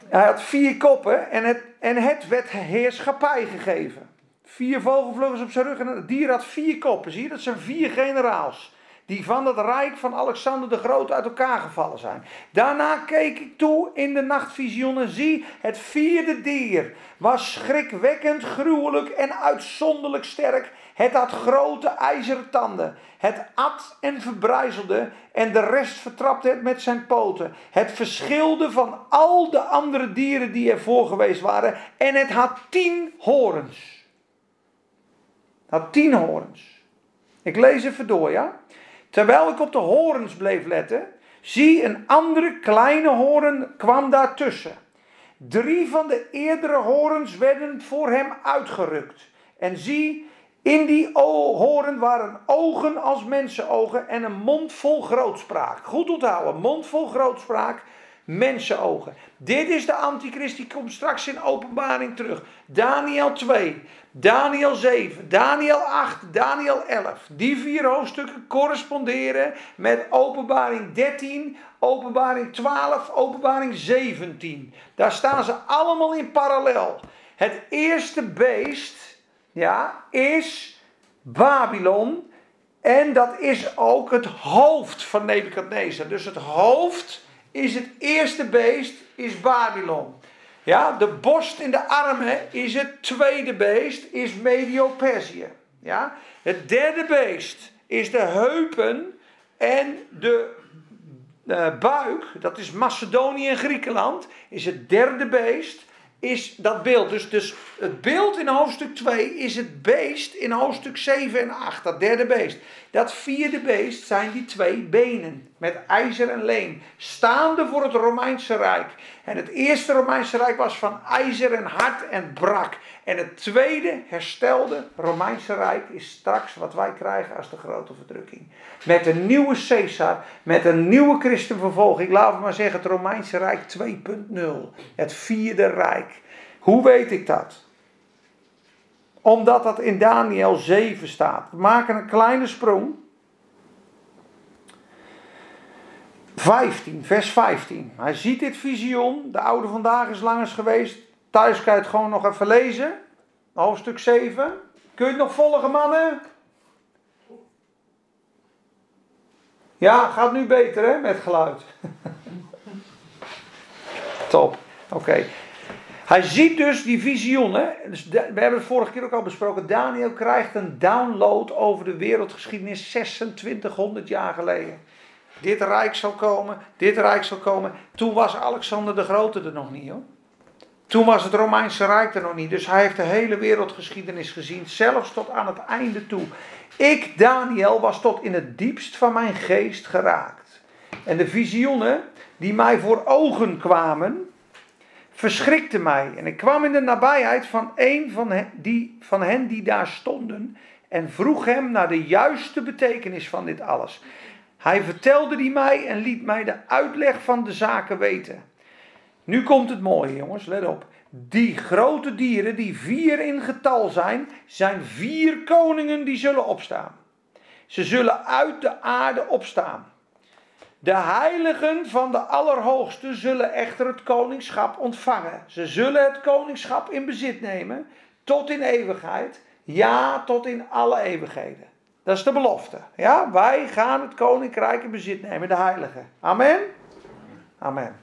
Hij had vier koppen en het, en het werd heerschappij gegeven. Vier vogelvleugels op zijn rug en het dier had vier koppen. Zie je, dat zijn vier generaals. Die van het rijk van Alexander de Grote uit elkaar gevallen zijn. Daarna keek ik toe in de nachtvisioen en zie het vierde dier. Was schrikwekkend, gruwelijk en uitzonderlijk sterk. Het had grote ijzeren tanden. Het at en verbrijzelde en de rest vertrapte het met zijn poten. Het verschilde van al de andere dieren die ervoor geweest waren. En het had tien horens. Het had tien horens. Ik lees even door, ja. Terwijl ik op de horens bleef letten, zie een andere kleine hoorn kwam daartussen. Drie van de eerdere horens werden voor hem uitgerukt. En zie, in die hoorn waren ogen als mensenogen en een mond vol grootspraak. Goed onthouden, mond vol grootspraak, mensenogen. Dit is de antichrist, die komt straks in openbaring terug. Daniel 2, Daniel 7, Daniel 8, Daniel 11. Die vier hoofdstukken corresponderen met openbaring 13, openbaring 12, openbaring 17. Daar staan ze allemaal in parallel. Het eerste beest ja, is Babylon. En dat is ook het hoofd van Nebukadnezar. Dus het hoofd is het eerste beest, is Babylon. Ja, de borst in de armen is het tweede beest, is Medio-Perzië. Ja, het derde beest is de heupen en de uh, buik, dat is Macedonië en Griekenland, is het derde beest is dat beeld. Dus, dus het beeld in hoofdstuk 2 is het beest in hoofdstuk 7 en 8, dat derde beest. Dat vierde beest zijn die twee benen met ijzer en leem, staande voor het Romeinse Rijk. En het eerste Romeinse Rijk was van ijzer en hard en brak. En het tweede herstelde Romeinse Rijk is straks wat wij krijgen als de grote verdrukking. Met een nieuwe Caesar, met een nieuwe christenvervolging. Laten we maar zeggen het Romeinse Rijk 2.0. Het vierde Rijk. Hoe weet ik dat? Omdat dat in Daniel 7 staat. We maken een kleine sprong. 15, vers 15. Hij ziet dit visioen. De oude vandaag is lang eens geweest. Thuis kan je het gewoon nog even lezen. Hoofdstuk 7. Kun je het nog volgen, mannen? Ja, gaat nu beter hè, met geluid. [LAUGHS] Top. Oké. Hij ziet dus die visioenen. Dus we hebben het vorige keer ook al besproken. Daniel krijgt een download over de wereldgeschiedenis 2600 jaar geleden. Dit rijk zal komen, dit rijk zal komen. Toen was Alexander de Grote er nog niet hoor. Toen was het Romeinse Rijk er nog niet. Dus hij heeft de hele wereldgeschiedenis gezien, zelfs tot aan het einde toe. Ik, Daniel, was tot in het diepst van mijn geest geraakt. En de visioenen die mij voor ogen kwamen, verschrikte mij. En ik kwam in de nabijheid van een van die, van hen die daar stonden en vroeg hem naar de juiste betekenis van dit alles. Hij vertelde die mij en liet mij de uitleg van de zaken weten. Nu komt het mooie, jongens, let op. Die grote dieren, die vier in getal zijn, zijn vier koningen die zullen opstaan. Ze zullen uit de aarde opstaan. De heiligen van de Allerhoogste zullen echter het koningschap ontvangen. Ze zullen het koningschap in bezit nemen tot in eeuwigheid. Ja, tot in alle eeuwigheden. Dat is de belofte. Ja, wij gaan het koninkrijk in bezit nemen, de heiligen. Amen. Amen.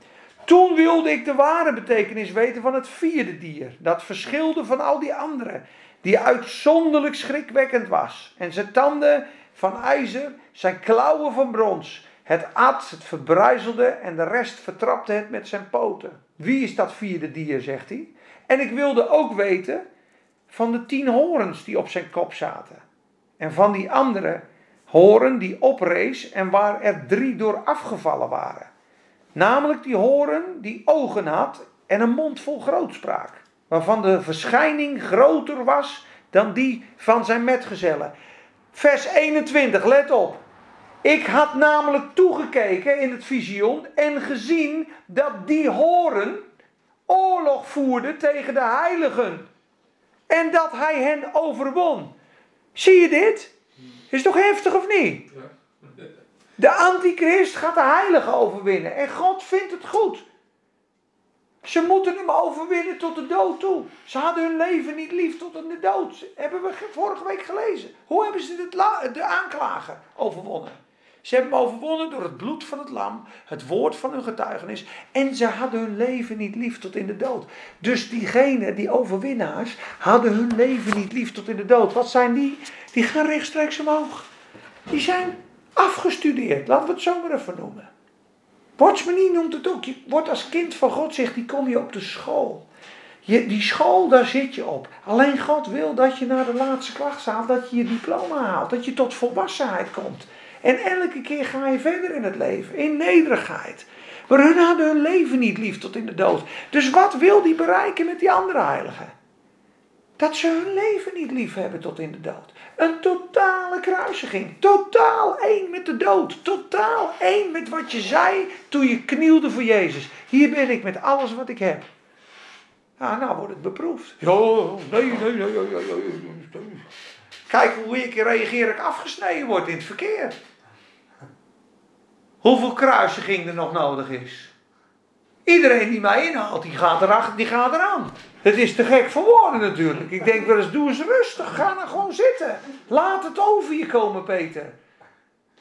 Toen wilde ik de ware betekenis weten van het vierde dier. Dat verschilde van al die anderen. Die uitzonderlijk schrikwekkend was. En zijn tanden van ijzer, zijn klauwen van brons. Het at, het verbrijzelde en de rest vertrapte het met zijn poten. Wie is dat vierde dier, zegt hij. En ik wilde ook weten van de tien horens die op zijn kop zaten. En van die andere horen die oprees en waar er drie door afgevallen waren. Namelijk die horen die ogen had en een mond vol grootspraak. Waarvan de verschijning groter was dan die van zijn metgezellen. Vers 21, let op. Ik had namelijk toegekeken in het visioen en gezien dat die horen oorlog voerde tegen de heiligen. En dat hij hen overwon. Zie je dit? Is toch heftig of niet? De antichrist gaat de heiligen overwinnen. En God vindt het goed. Ze moeten hem overwinnen tot de dood toe. Ze hadden hun leven niet lief tot in de dood. Hebben we vorige week gelezen. Hoe hebben ze de aanklager overwonnen? Ze hebben overwonnen door het bloed van het lam, het woord van hun getuigenis. En ze hadden hun leven niet lief tot in de dood. Dus diegenen, die overwinnaars, hadden hun leven niet lief tot in de dood. Wat zijn die? Die gaan rechtstreeks omhoog. Die zijn afgestudeerd, laten we het zo maar even noemen. Watchmanie noemt het ook. Je wordt als kind van God, zegt die kom je op de school. Je, die school, daar zit je op. Alleen God wil dat je naar de laatste klachtzaal, dat je je diploma haalt. Dat je tot volwassenheid komt. En elke keer ga je verder in het leven, in nederigheid. Maar hun hadden hun leven niet lief tot in de dood. Dus wat wil die bereiken met die andere heiligen? Dat ze hun leven niet lief hebben tot in de dood. Een totale kruisiging. Totaal één met de dood. Totaal één met wat je zei toen je knielde voor Jezus. Hier ben ik met alles wat ik heb. Ja, nou wordt het beproefd. Ja, nee, nee, nee, nee, nee, nee. Kijk hoe ik reageer ik afgesneden word in het verkeer. Hoeveel kruisiging er nog nodig is. Iedereen die mij inhaalt, die gaat, erachter, die gaat eraan. Het is te gek voor woorden natuurlijk. Ik denk wel eens, doe eens rustig. Ga nou gewoon zitten. Laat het over je komen, Peter.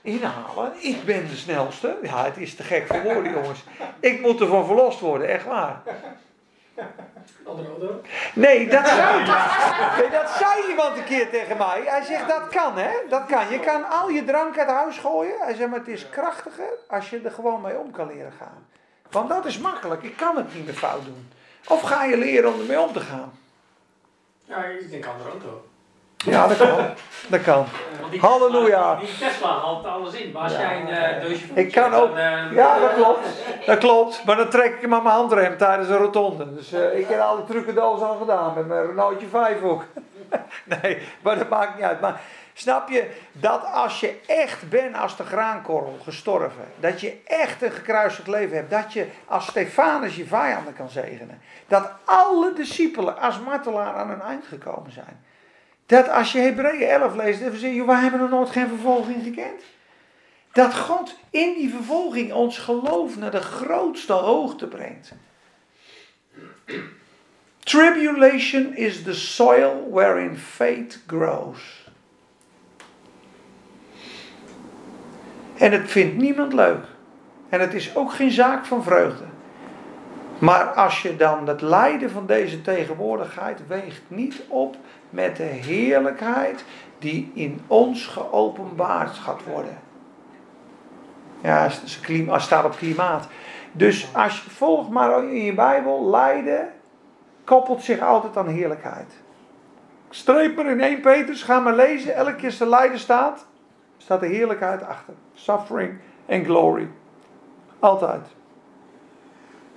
Inhalen. Ik ben de snelste. Ja, het is te gek voor woorden, jongens. Ik moet ervan verlost worden, echt waar. Nee, dat [LAUGHS] zei, nee, dat zei iemand een keer tegen mij. Hij zegt, dat kan hè, dat kan. Je kan al je drank uit huis gooien. Hij zegt, maar het is krachtiger als je er gewoon mee om kan leren gaan. Want dat is makkelijk, ik kan het niet meer fout doen. Of ga je leren om ermee om te gaan? Ja, ik denk aan de auto. Ja, dat kan. Dat kan. [LAUGHS] Halleluja. Die Tesla haalt alles in. Maar als Ja. jij een uh, doosje Ik kan ook. eh, Ja, dat klopt. Dat klopt. Maar dan trek ik hem aan mijn handrem tijdens een rotonde. Dus eh, ik heb al die trucendoos al gedaan. Met mijn Renaultje 5 ook. [LAUGHS] nee, maar dat maakt niet uit. Maar snap je dat als je echt bent als de graankorrel gestorven. Dat je echt een gekruisigd leven hebt. Dat je als Stefanus je vijanden kan zegenen. Dat alle discipelen als martelaar aan hun eind gekomen zijn. Dat als je Hebreeën 11 leest, dan zeg je, wij hebben nog nooit geen vervolging gekend. Dat God in die vervolging ons geloof naar de grootste hoogte brengt. Tribulation is the soil wherein faith grows. En het vindt niemand leuk. En het is ook geen zaak van vreugde. Maar als je dan het lijden van deze tegenwoordigheid weegt niet op met de heerlijkheid die in ons geopenbaard gaat worden. Ja, het staat op klimaat. Dus als je volgt maar in je Bijbel, lijden koppelt zich altijd aan heerlijkheid. Streep maar in 1 Petrus, ga maar lezen. Elke keer als de lijden staat, staat de heerlijkheid achter. Suffering en glory. Altijd.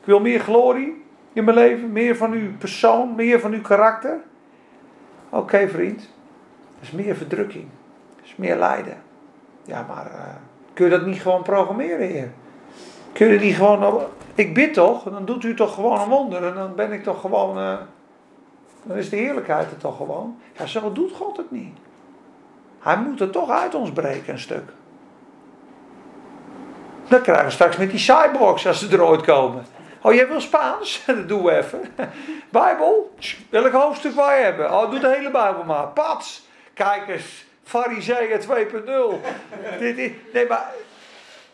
Ik wil meer glorie. in mijn leven? Meer van uw persoon, meer van uw karakter? Oké vriend, dat is meer verdrukking. Dat is meer lijden. Ja, maar eh, kun je dat niet gewoon programmeren, heer? Kun je niet gewoon... Ik bid toch, dan doet u toch gewoon een wonder. En dan ben ik toch gewoon... eh, dan is de heerlijkheid er toch gewoon. Ja, zo doet God het niet. Hij moet het toch uit ons breken, een stuk. Dan krijgen we straks met die cyborgs als ze er ooit komen. Oh, jij wil Spaans? [LAUGHS] Dat doen we even. [LAUGHS] Bijbel? Welk hoofdstuk wij hebben? Oh, doe de hele Bijbel maar. Pats! Kijk eens, Fariseeën 2.0. Dit is- Nee, maar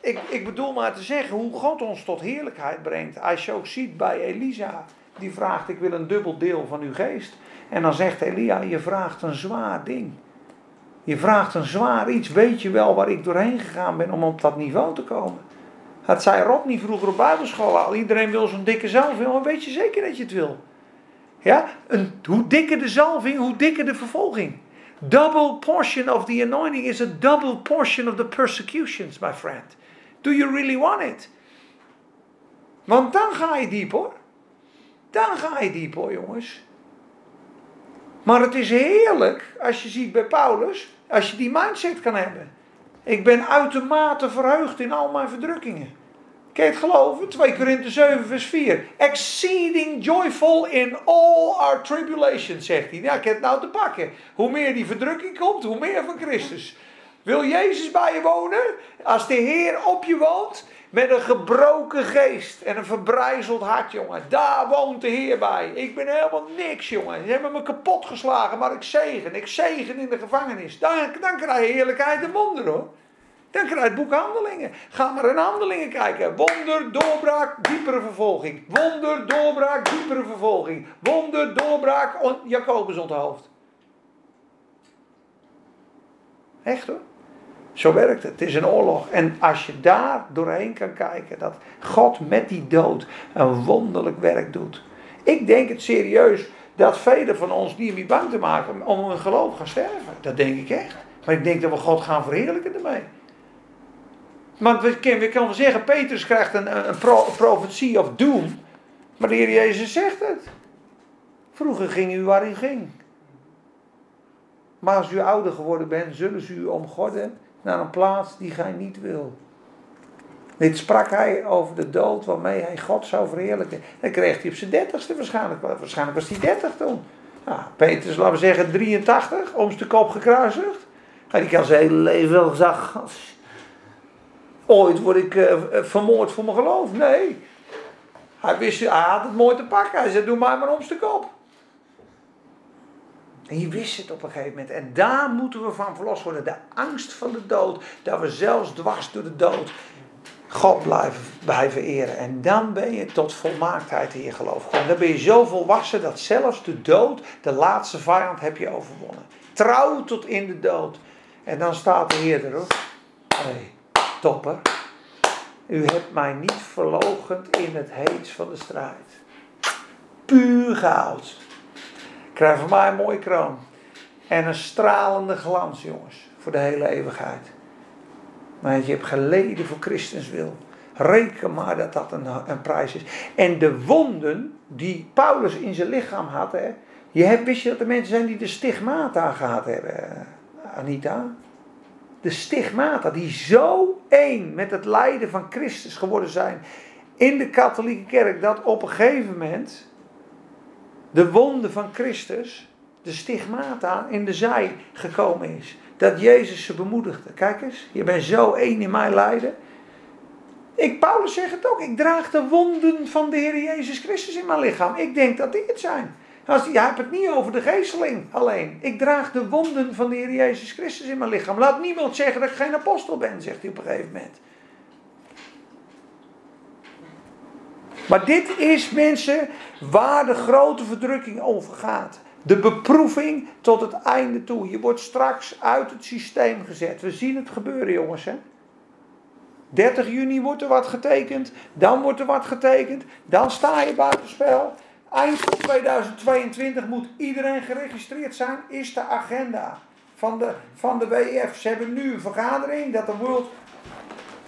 ik, ik bedoel maar te zeggen hoe God ons tot heerlijkheid brengt. Als je ook ziet bij Elisa, die vraagt: Ik wil een dubbel deel van uw geest. En dan zegt Elia: Je vraagt een zwaar ding. Je vraagt een zwaar iets. Weet je wel waar ik doorheen gegaan ben om op dat niveau te komen? Dat zei Rodney vroeger op Bijbelschool al. Iedereen wil zo'n dikke zalving, maar weet je zeker dat je het wil? Ja? Een, hoe dikker de zalving, hoe dikker de vervolging. Double portion of the anointing is a double portion of the persecutions, my friend. Do you really want it? Want dan ga je diep hoor. Dan ga je diep hoor, jongens. Maar het is heerlijk als je ziet bij Paulus, als je die mindset kan hebben. Ik ben uitermate verheugd in al mijn verdrukkingen. Kan het geloven? 2 Korinthe 7 vers 4. Exceeding joyful in all our tribulations, zegt hij. Ja, ik heb het nou te pakken. Hoe meer die verdrukking komt, hoe meer van Christus. Wil Jezus bij je wonen? Als de Heer op je woont, met een gebroken geest en een verbrijzeld hart, jongen. Daar woont de Heer bij. Ik ben helemaal niks, jongen. Ze hebben me kapot geslagen, maar ik zegen. Ik zegen in de gevangenis. Dan, dan krijg je heerlijkheid en wonder, hoor. Dan krijg je het boek Handelingen. Ga maar in Handelingen kijken. Wonder, doorbraak, diepere vervolging. Wonder, doorbraak, diepere vervolging. Wonder, doorbraak, on- Jacobus onthoofd. Echt hoor. Zo werkt het. Het is een oorlog. En als je daar doorheen kan kijken, dat God met die dood een wonderlijk werk doet. Ik denk het serieus dat velen van ons die niet bang te maken om hun geloof gaan sterven. Dat denk ik echt. Maar ik denk dat we God gaan verheerlijken ermee. Want we we kunnen zeggen, Petrus krijgt een, een pro, profetie of doom. Maar de Heer Jezus zegt het. Vroeger ging u waar u ging. Maar als u ouder geworden bent, zullen ze u omgorden naar een plaats die gij niet wil. Dit sprak hij over de dood waarmee hij God zou verheerlijken. Dat kreeg hij op zijn dertigste waarschijnlijk. Waarschijnlijk was hij dertig toen. Nou, Petrus, laten we zeggen 83, om zijn kop gekruisigd. Ja, die kan zijn hele leven wel gezegd. Ooit word ik eh, eh, vermoord voor mijn geloof. Nee. Hij, wist, hij had het mooi te pakken. Hij zei, doe mij maar om zijn kop. En je wist het op een gegeven moment. En daar moeten we van verlost worden. De angst van de dood. Dat we zelfs dwars door de dood God blijven, blijven eren. En dan ben je tot volmaaktheid in je geloof gekomen. Dan ben je zo volwassen dat zelfs de dood, de laatste vijand, heb je overwonnen. Trouw tot in de dood. En dan staat de Heer erop. Hey, topper. U hebt mij niet verloochend in het heets van de strijd. Puur goud. Krijg van mij een mooie kroon. En een stralende glans, jongens. Voor de hele eeuwigheid. Maar je hebt geleden voor Christus wil. Reken maar dat dat een, een prijs is. En de wonden die Paulus in zijn lichaam had. Hè, je hebt, wist je dat er mensen zijn die de stigmata gehad hebben, Anita? De stigmata die zo één met het lijden van Christus geworden zijn in de katholieke kerk. Dat op een gegeven moment de wonde van Christus, de stigmata in de zij gekomen is. Dat Jezus ze bemoedigde. Kijk eens, je bent zo één in mijn lijden. Ik, Paulus zegt het ook. Ik draag de wonden van de Heer Jezus Christus in mijn lichaam. Ik denk dat die het zijn. Als, hebt het niet over de geesteling alleen. Ik draag de wonden van de Heer Jezus Christus in mijn lichaam. Laat niemand zeggen dat ik geen apostel ben, zegt hij op een gegeven moment. Maar dit is mensen waar de grote verdrukking over gaat. De beproeving tot het einde toe. Je wordt straks uit het systeem gezet. We zien het gebeuren, jongens. Hè? 30 juni wordt er wat getekend. Dan wordt er wat getekend. Dan sta je buitenspel. Eind van 2022 moet iedereen geregistreerd zijn. Is de agenda van de, van de WF. Ze hebben nu een vergadering dat de World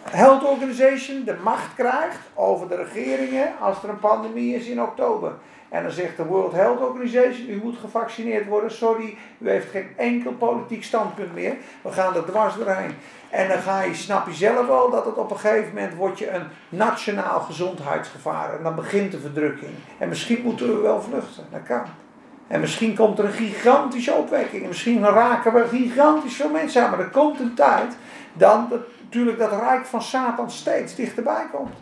Health Organization de macht krijgt over de regeringen als er een pandemie is in oktober. En dan zegt de World Health Organization, u moet gevaccineerd worden, sorry, u heeft geen enkel politiek standpunt meer. We gaan er dwars doorheen. En dan ga je, snap je zelf wel dat het op een gegeven moment wordt je een nationaal gezondheidsgevaar. En dan begint de verdrukking. En misschien moeten we wel vluchten, dat kan. En misschien komt er een gigantische opwekking. En misschien raken we gigantisch veel mensen aan. Maar er komt een tijd dan dat, natuurlijk dat rijk van Satan steeds dichterbij komt.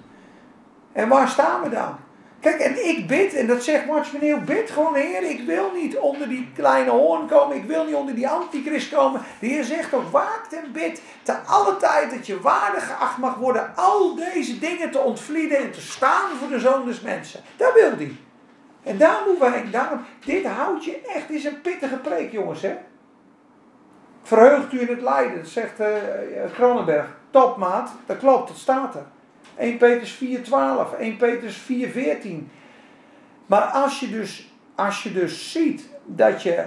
En waar staan we dan? Kijk, en ik bid, en dat zegt Martin Meneer, bid gewoon, Heer, ik wil niet onder die kleine hoorn komen, ik wil niet onder die antichrist komen. De Heer zegt ook, waakt en bid, te alle tijd dat je waardig geacht mag worden, al deze dingen te ontvlieden en te staan voor de zoon des mensen. Dat wil hij. En daar moeten wij, daarom, dit houdt je echt, is een pittige preek, jongens, hè. Verheugt u in het lijden, zegt uh, Kronenberg. Topmaat, dat klopt, dat staat er. 1 Petrus 4:12, 1 Petrus 4:14. Maar als je dus, als je dus ziet dat je,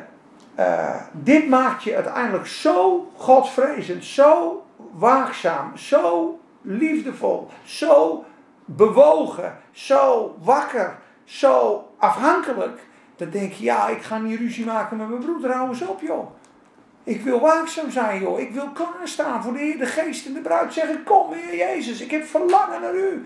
uh, dit maakt je uiteindelijk zo godvrezend, zo waakzaam, zo liefdevol, zo bewogen, zo wakker, zo afhankelijk. Dan denk je, ja, ik ga niet ruzie maken met mijn broeder, hou eens op joh. Ik wil waakzaam zijn, joh. Ik wil klaarstaan voor de Heer, de Geest en de bruid. Zeggen, kom Heer Jezus, ik heb verlangen naar u.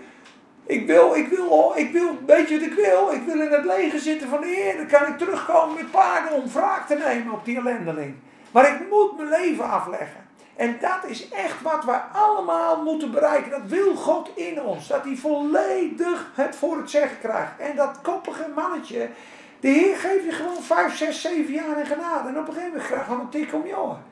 Ik wil, ik wil, ik wil, weet je wat ik wil? Ik wil in het leger zitten van de Heer. Dan kan ik terugkomen met paarden om wraak te nemen op die ellendeling. Maar ik moet mijn leven afleggen. En dat is echt wat wij allemaal moeten bereiken. Dat wil God in ons. Dat hij volledig het voor het zeggen krijgt. En dat koppige mannetje, de Heer geeft je gewoon 5, 6, 7 jaar in genade. En op een gegeven moment krijg je een tik om je oren.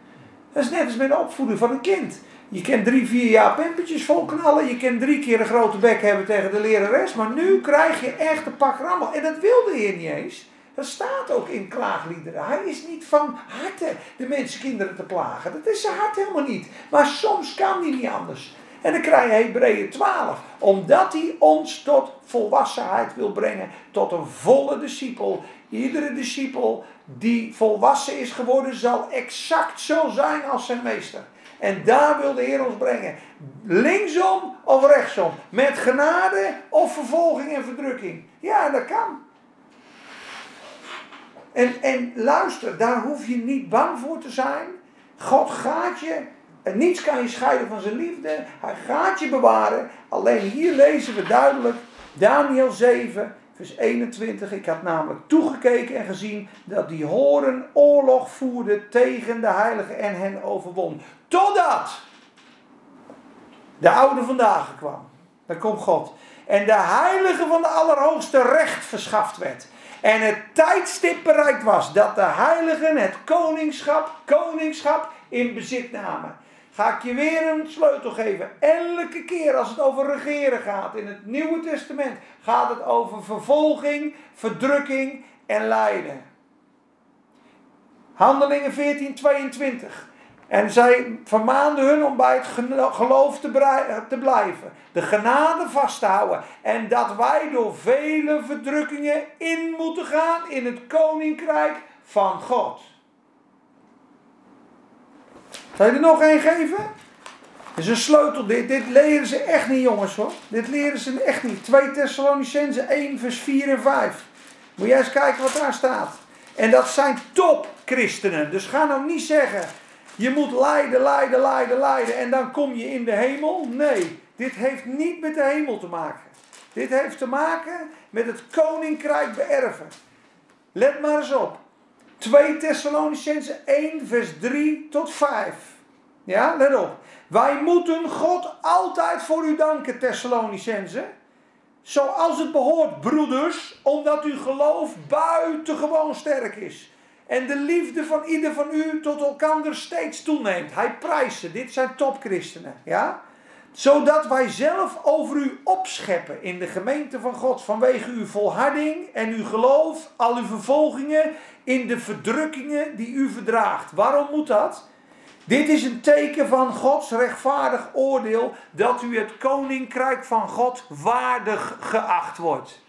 Dat is net als met de opvoeding van een kind. Je kent drie, vier jaar pempertjes vol knallen. Je kent drie keer een grote bek hebben tegen de lerares. Maar nu krijg je echt een pak rammel. En dat wil de Heer niet eens. Dat staat ook in klaagliederen. Hij is niet van harte de mensenkinderen te plagen. Dat is zijn hart helemaal niet. Maar soms kan hij niet anders. En dan krijg je Hebreeën 12. Omdat hij ons tot volwassenheid wil brengen. Tot een volle discipel. Iedere discipel die volwassen is geworden zal exact zo zijn als zijn meester. En daar wil de Heer ons brengen. Linksom of rechtsom. Met genade of vervolging en verdrukking. Ja, dat kan. En, en luister, daar hoef je niet bang voor te zijn. God gaat je, en niets kan je scheiden van zijn liefde. Hij gaat je bewaren. Alleen hier lezen we duidelijk, Daniel 7, vers 21. Ik had namelijk toegekeken en gezien dat die horen oorlog voerde tegen de heiligen en hen overwon. Totdat de oude vandaag kwam. Daar komt God. En de heilige van de Allerhoogste recht verschaft werd. En het tijdstip bereikt was dat de heiligen het koningschap, koningschap in bezit namen. Ga ik je weer een sleutel geven. Elke keer als het over regeren gaat in het Nieuwe Testament, gaat het over vervolging, verdrukking en lijden. Handelingen 14, 22. En zij vermaanden hun om bij het geloof te blijven. De genade vast te houden. En dat wij door vele verdrukkingen in moeten gaan in het koninkrijk van God. Zal je er nog één geven? Dit is een sleutel. Dit, dit leren ze echt niet, jongens hoor. Dit leren ze echt niet. 2 Thessalonicense 1, vers 4 en 5. Moet jij eens kijken wat daar staat. En dat zijn top christenen. Dus ga nou niet zeggen. Je moet lijden, lijden, lijden, lijden en dan kom je in de hemel. Nee, dit heeft niet met de hemel te maken. Dit heeft te maken met het koninkrijk beërven. Let maar eens op. 2 Thessalonicense 1 vers 3 tot 5. Ja, let op. Wij moeten God altijd voor u danken, Thessalonicense. Zoals het behoort, broeders, omdat uw geloof buitengewoon sterk is. En de liefde van ieder van u tot elkander steeds toeneemt. Hij prijst ze. Dit zijn topchristenen. Ja? Zodat wij zelf over u opscheppen in de gemeente van God. Vanwege uw volharding en uw geloof. Al uw vervolgingen in de verdrukkingen die u verdraagt. Waarom moet dat? Dit is een teken van Gods rechtvaardig oordeel. Dat u het koninkrijk van God waardig geacht wordt.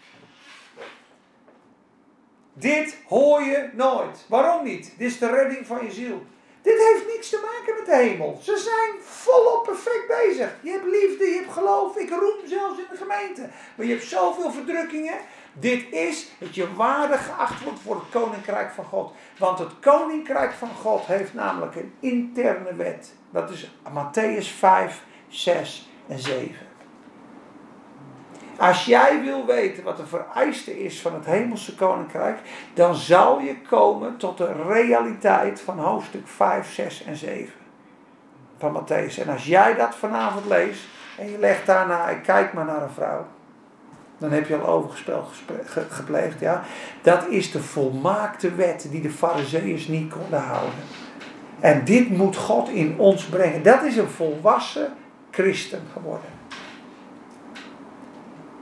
Dit hoor je nooit. Waarom niet? Dit is de redding van je ziel. Dit heeft niks te maken met de hemel. Ze zijn volop perfect bezig. Je hebt liefde, je hebt geloof. Ik roem zelfs in de gemeente. Maar je hebt zoveel verdrukkingen. Dit is dat je waardig geacht wordt voor het koninkrijk van God. Want het koninkrijk van God heeft namelijk een interne wet. Dat is Matthäus 5, 6 en 7. Als jij wil weten wat de vereiste is van het hemelse koninkrijk, dan zal je komen tot de realiteit van hoofdstuk 5, 6 en 7 van Matthäus. En als jij dat vanavond leest en je legt daarna, kijk maar naar een vrouw, dan heb je al overgespel gepleegd. Ja? Dat is de volmaakte wet die de fariseeërs niet konden houden. En dit moet God in ons brengen. Dat is een volwassen christen geworden.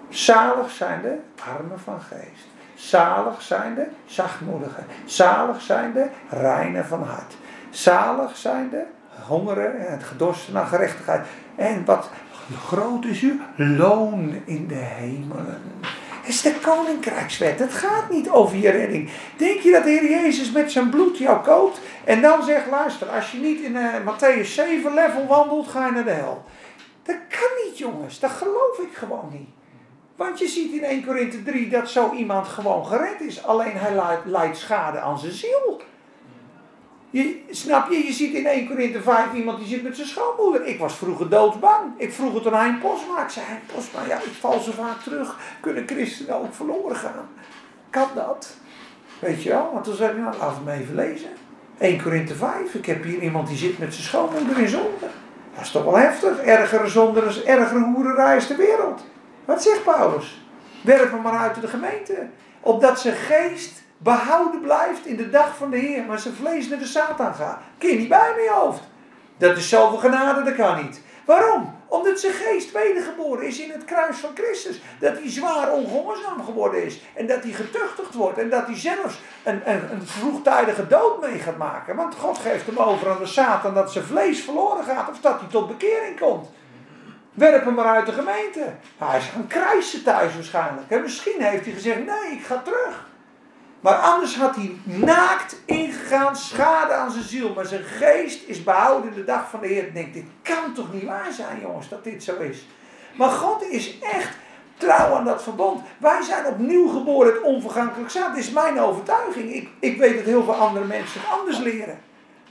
Zalig zijn de armen van geest. Zalig zijn de zachtmoedigen. Zalig zijn de reinen van hart. Zalig zijn de hongeren en het gedorsten naar gerechtigheid. En wat groot is uw loon in de hemelen. Het is de koninkrijkswet. Het gaat niet over je redding. Denk je dat de Heer Jezus met zijn bloed jou koopt en dan zegt: luister, als je niet in eh, Matthäus 7 level wandelt, ga je naar de hel. Dat kan niet, jongens. Dat geloof ik gewoon niet. Want je ziet in 1 Korinthe 3 dat zo iemand gewoon gered is. Alleen hij leidt schade aan zijn ziel. Je, snap je? Je ziet in 1 Korinthe 5 iemand die zit met zijn schoonmoeder. Ik was vroeger doodsbang. Ik vroeg het aan Hein Posma. Ik zei, Hein Posma, ja, ik val zo vaak terug. Kunnen christenen ook verloren gaan? Kan dat? Weet je wel? Want toen zei ik, nou, laat het me even lezen. 1 Korinthe 5. Ik heb hier iemand die zit met zijn schoonmoeder in zonde. Dat is toch wel heftig. Ergere zonde is ergere hoererij is de wereld. Wat zegt Paulus? Werp hem maar uit de gemeente. Opdat zijn geest behouden blijft in de dag van de Heer. Maar zijn vlees naar de Satan gaat. Kun niet bij je hoofd. Dat is zoveel genade, dat kan niet. Waarom? Omdat zijn geest wedergeboren is in het kruis van Christus. Dat hij zwaar ongehoorzaam geworden is. En dat hij getuchtigd wordt. En dat hij zelfs een, een, vroegtijdige dood mee gaat maken. Want God geeft hem over aan de Satan dat zijn vlees verloren gaat. Of dat hij tot bekering komt. Werp hem maar uit de gemeente. Hij is gaan krijsen thuis waarschijnlijk. En misschien heeft hij gezegd, nee, ik ga terug. Maar anders had hij naakt ingegaan, schade aan zijn ziel. Maar zijn geest is behouden de dag van de Heer. Ik denk, dit kan toch niet waar zijn, jongens, dat dit zo is. Maar God is echt trouw aan dat verbond. Wij zijn opnieuw geboren het onvergankelijk zaad. Is mijn overtuiging. Ik, ik weet dat heel veel andere mensen het anders leren.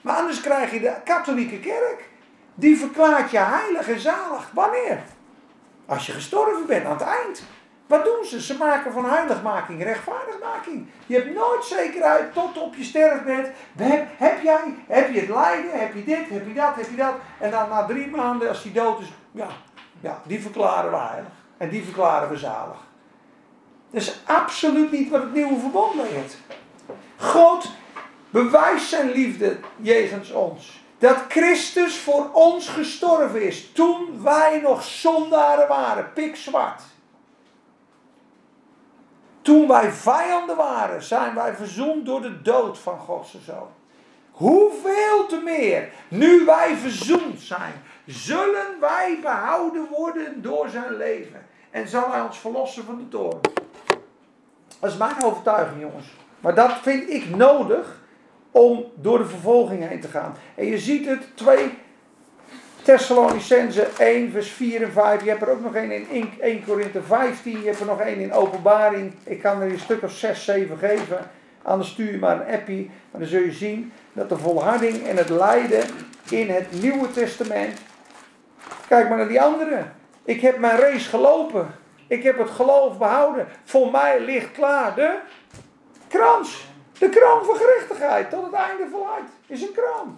Maar anders krijg je de katholieke kerk. Die verklaart je heilig en zalig. Wanneer? Als je gestorven bent, aan het eind. Wat doen ze? Ze maken van heiligmaking rechtvaardigmaking. Je hebt nooit zekerheid tot op je sterfbed. Heb, heb jij, heb je het lijden, heb je dit, heb je dat, heb je dat. En dan na drie maanden, als die dood is, ja, ja die verklaren we heilig. En die verklaren we zalig. Dat is absoluut niet wat het nieuwe verbond leert. God bewijst zijn liefde jegens ons. Dat Christus voor ons gestorven is. Toen wij nog zondaren waren. Pikzwart. Toen wij vijanden waren, zijn wij verzoend door de dood van Gods Zoon. Hoeveel te meer, nu wij verzoend zijn, zullen wij behouden worden door zijn leven. En zal hij ons verlossen van de toorn. Dat is mijn overtuiging, jongens. Maar dat vind ik nodig om door de vervolging heen te gaan. En je ziet het, 2 Thessalonicense 1, vers 4 en 5. Je hebt er ook nog één in 1 Korinthe 15. Je hebt er nog één in openbaring. Ik kan er een stuk of 6, 7 geven. Anders stuur je maar een appie. Maar dan zul je zien dat de volharding en het lijden in het Nieuwe Testament. Kijk maar naar die andere. Ik heb mijn race gelopen. Ik heb het geloof behouden. Voor mij ligt klaar de krans. De kroon van gerechtigheid tot het einde voluit. Is een kroon.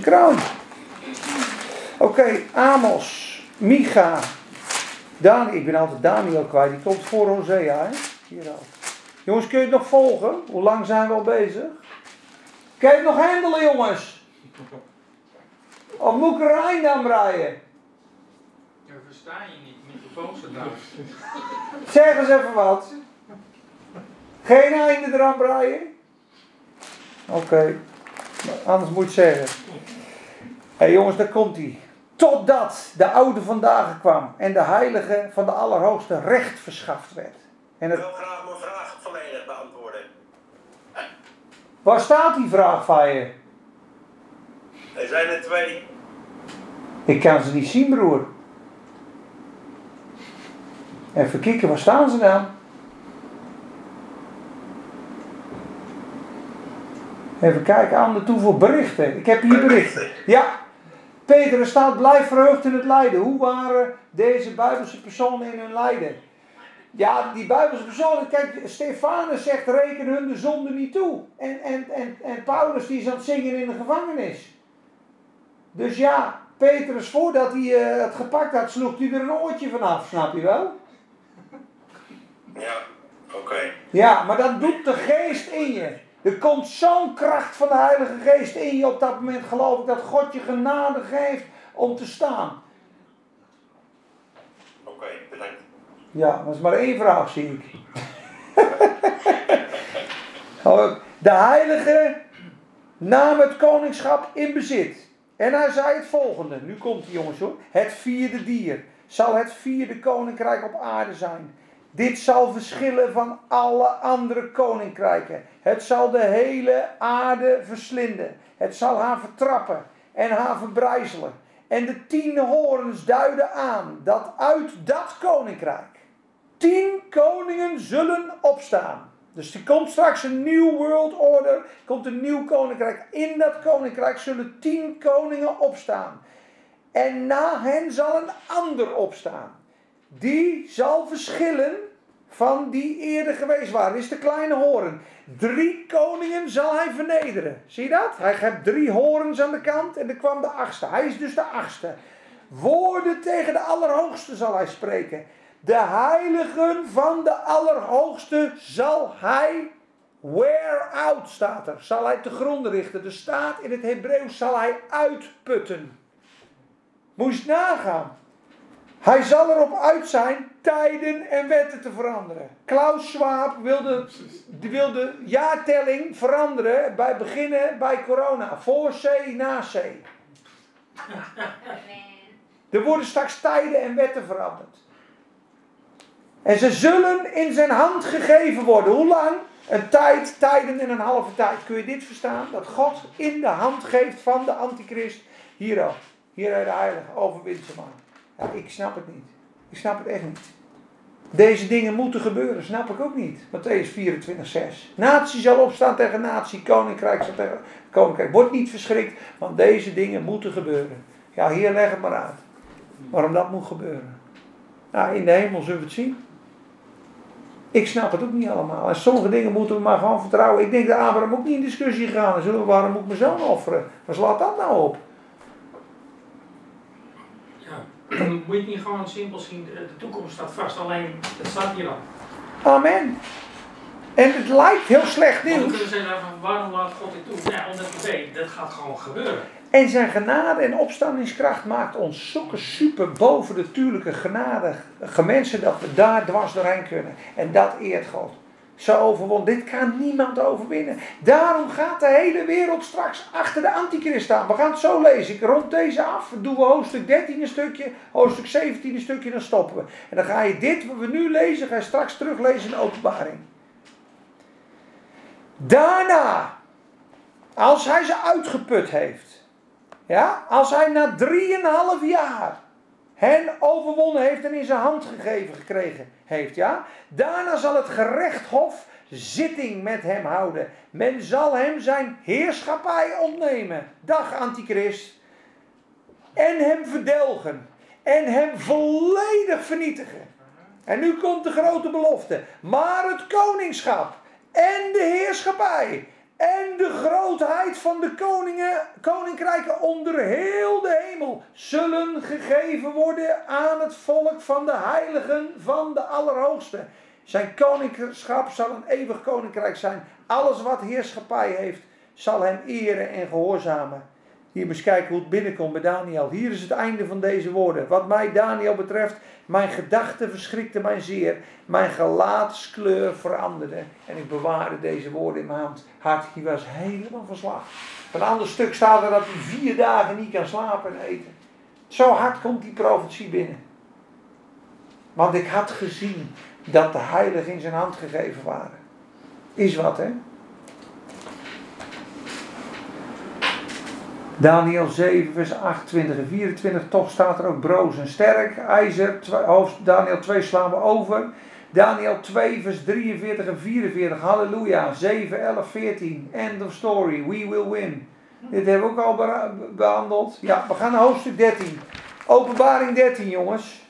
Kroon. Oké, Amos, Micha, Daniel. Ik ben altijd Daniel kwijt. Die komt voor Hosea, hè? Hier al. Jongens, kun je het nog volgen? Hoe lang zijn we al bezig? Kun je het nog handelen, jongens? Of moet ik er een einde aan breien? Ja, versta je niet. Microfoon staat uit. Zeg eens even wat. Geen einde eraan breien? Oké. Anders moet je zeggen. Hé hey jongens, daar komt hij. Totdat de oude vandaag kwam en de heilige van de Allerhoogste recht verschaft werd. En Ik wil graag mijn vraag volledig beantwoorden. Waar staat die vraag van je? Er zijn er twee. Ik kan ze niet zien, broer. Even kijken, waar staan ze dan? Even kijken, aan de toevoer berichten. Ik heb hier berichten. Ja. Peter, er staat blijf verheugd in het lijden. Hoe waren deze Bijbelse personen in hun lijden? Ja, die Bijbelse personen, kijk, Stefanus zegt reken hun de zonde niet toe. En, en, en, en Paulus die is aan het zingen in de gevangenis. Dus ja, Petrus, voordat hij eh, het gepakt had, sloeg hij er een oortje vanaf, snap je wel? Ja, oké. Ja, maar dat doet de geest in je. Er komt zo'n kracht van de Heilige Geest in je op dat moment, geloof ik, dat God je genade geeft om te staan. Oké, bedankt. Ja, dat is maar één vraag, zie ik. [LAUGHS] Oh, de Heilige nam het koningschap in bezit. En hij zei het volgende. Nu komt hij, jongens hoor. Het vierde dier zal het vierde koninkrijk op aarde zijn. Dit zal verschillen van alle andere koninkrijken. Het zal de hele aarde verslinden. Het zal haar vertrappen en haar verbrijzelen. En de tien horens duiden aan dat uit dat koninkrijk tien koningen zullen opstaan. Dus er komt straks een nieuw world order, komt een nieuw koninkrijk. In dat koninkrijk zullen tien koningen opstaan. En na hen zal een ander opstaan. Die zal verschillen van die eerder geweest waren. Is de kleine horen. Drie koningen zal hij vernederen. Zie je dat? Hij heeft drie horens aan de kant en er kwam de achtste. Hij is dus de achtste. Woorden tegen de Allerhoogste zal hij spreken. De heiligen van de Allerhoogste zal hij wear out, staat er. Zal hij te gronden richten. Er staat in het Hebreeuws zal hij uitputten. Moest nagaan. Hij zal erop uit zijn tijden en wetten te veranderen. Klaus Schwab wilde, wilde jaartelling veranderen bij beginnen bij corona. Voor C, na C. Er worden straks tijden en wetten veranderd. En ze zullen in zijn hand gegeven worden. Hoe lang? Een tijd, tijden en een halve tijd. Kun je dit verstaan? Dat God in de hand geeft van de antichrist. Hier al. Hier uit de heilige. Overwint ik snap het niet. Ik snap het echt niet. Deze dingen moeten gebeuren, snap ik ook niet. Matthäus 24, 6. Natie zal opstaan tegen natie, koninkrijk zal tegen koninkrijk. Word niet verschrikt, want deze dingen moeten gebeuren. Ja, hier leg het maar uit. Waarom dat moet gebeuren. Nou, in de hemel zullen we het zien. Ik snap het ook niet allemaal. En sommige dingen moeten we maar gewoon vertrouwen. Ik denk dat Abraham ook niet in discussie gaan. Zullen we, waarom moet ik mijn zoon offeren? Waar slaat dat nou op? Ja, moet je niet gewoon simpel zien, de de toekomst staat vast, alleen het staat hier al. Amen. En het lijkt heel slecht nieuws. kunnen zeggen waarom laat God dit toe? Ja, omdat hij weet, dat gaat gewoon gebeuren. En zijn genade en opstandingskracht maakt ons zulke super bovennatuurlijke genadige mensen dat we daar dwars doorheen kunnen. En dat eert God. Zo overwon. Dit kan niemand overwinnen. Daarom gaat de hele wereld straks achter de antichrist staan. We gaan het zo lezen. Ik rond deze af. Doen we hoofdstuk 13 een stukje. Hoofdstuk 17 een stukje. Dan stoppen we. En dan ga je dit wat we nu lezen. Ga je straks teruglezen in de openbaring. Daarna. Als hij ze uitgeput heeft. Ja, als hij na drieënhalf jaar hen overwonnen heeft en in zijn hand gegeven gekregen heeft, ja. Daarna zal het gerechtshof zitting met hem houden. Men zal hem zijn heerschappij ontnemen. Dag antichrist. En hem verdelgen. En hem volledig vernietigen. En nu komt de grote belofte. Maar het koningschap en de heerschappij en de grootheid van de koningen, koninkrijken onder heel de hemel zullen gegeven worden aan het volk van de heiligen van de Allerhoogste. Zijn koningschap zal een eeuwig koninkrijk zijn. Alles wat heerschappij heeft, zal hem eren en gehoorzamen. Hier eens kijken hoe het binnenkomt bij Daniel. Hier is het einde van deze woorden. Wat mij Daniel betreft, mijn gedachten verschrikte mij zeer. Mijn gelaatskleur veranderde. En ik bewaarde deze woorden in mijn hand. Hart, die was helemaal verslagen. Op een ander stuk staat er dat hij vier dagen niet kan slapen en eten. Zo hard komt die profetie binnen. Want ik had gezien dat de heiligen in zijn hand gegeven waren. Is wat, hè? Daniel 7, vers 28 en 24. Toch staat er ook broos en sterk. IJzer, Daniel 2 slaan we over. Daniel 2, vers 43 en 44. Halleluja. 7, 11, 14. End of story. We will win. Dit hebben we ook al behandeld. Ja, we gaan naar hoofdstuk 13. Openbaring 13, jongens.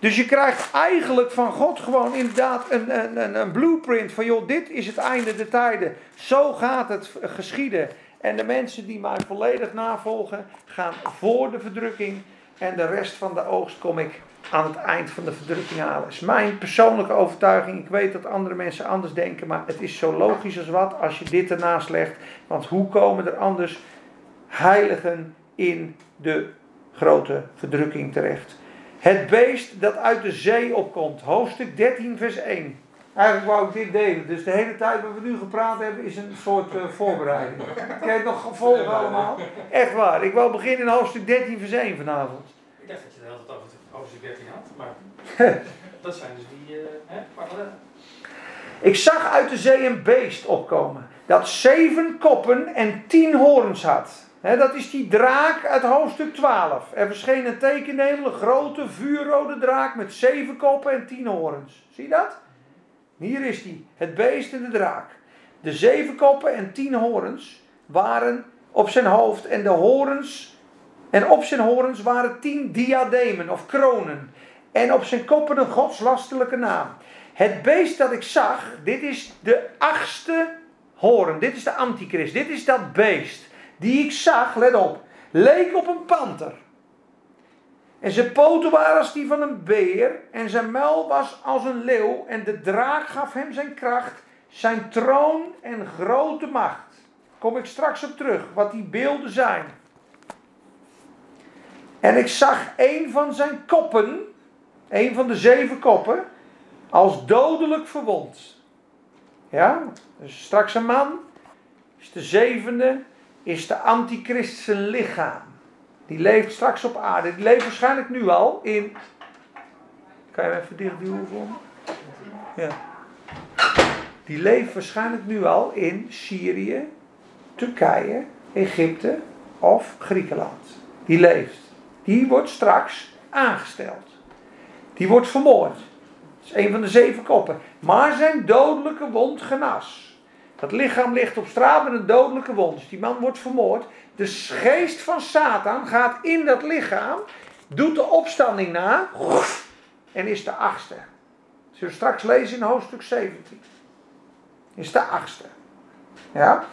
Dus je krijgt eigenlijk van God gewoon inderdaad een, een, een, een blueprint van joh, dit is het einde der tijden. Zo gaat het geschieden. En de mensen die mij volledig navolgen, gaan voor de verdrukking. En de rest van de oogst kom ik aan het eind van de verdrukking halen. is mijn persoonlijke overtuiging. Ik weet dat andere mensen anders denken, maar het is zo logisch als wat als je dit ernaast legt. Want hoe komen er anders heiligen in de grote verdrukking terecht? Het beest dat uit de zee opkomt. Hoofdstuk 13, vers 1. Eigenlijk wou ik dit delen. Dus de hele tijd wat we nu gepraat hebben is een soort eh, voorbereiding. Kan je het nog volgen allemaal? Echt waar. Ik wou beginnen in hoofdstuk 13, vers 1 vanavond. Ik dacht dat je het altijd over hoofdstuk 13 had, maar [LAUGHS] dat zijn dus die, eh hè, parallellen. Ik zag uit de zee een beest opkomen. Dat zeven koppen en tien hoorns had. Dat is die draak uit hoofdstuk 12. Er verscheen een teken een grote vuurrode draak met zeven koppen en tien hoorns. Zie je dat? Hier is die, het beest en de draak. De zeven koppen en tien hoorns waren op zijn hoofd en de hoorns en op zijn hoorns waren tien diademen of kronen. En op zijn koppen een godslastelijke naam. Het beest dat ik zag, dit is de achtste hoorn. Dit is de antichrist. Dit is dat beest die ik zag, let op, leek op een panter. En zijn poten waren als die van een beer en zijn muil was als een leeuw en de draak gaf hem zijn kracht, zijn troon en grote macht. Kom ik straks op terug, wat die beelden zijn. En ik zag een van zijn koppen, een van de zeven koppen, als dodelijk verwond. Ja, dus straks een man, is de zevende, is de antichrist lichaam. Die leeft straks op aarde. Die leeft waarschijnlijk nu al in. Kan je hem even dichtduwen voor me? Ja. Die leeft waarschijnlijk nu al in Syrië, Turkije, Egypte of Griekenland. Die leeft. Die wordt straks aangesteld. Die wordt vermoord. Dat is een van de zeven koppen. Maar zijn dodelijke wond genas. Dat lichaam ligt op straat met een dodelijke wond. Dus die man wordt vermoord. De geest van Satan gaat in dat lichaam, doet de opstanding na en is de achtste. Zullen we straks lezen in hoofdstuk 17. Is de achtste. Ja.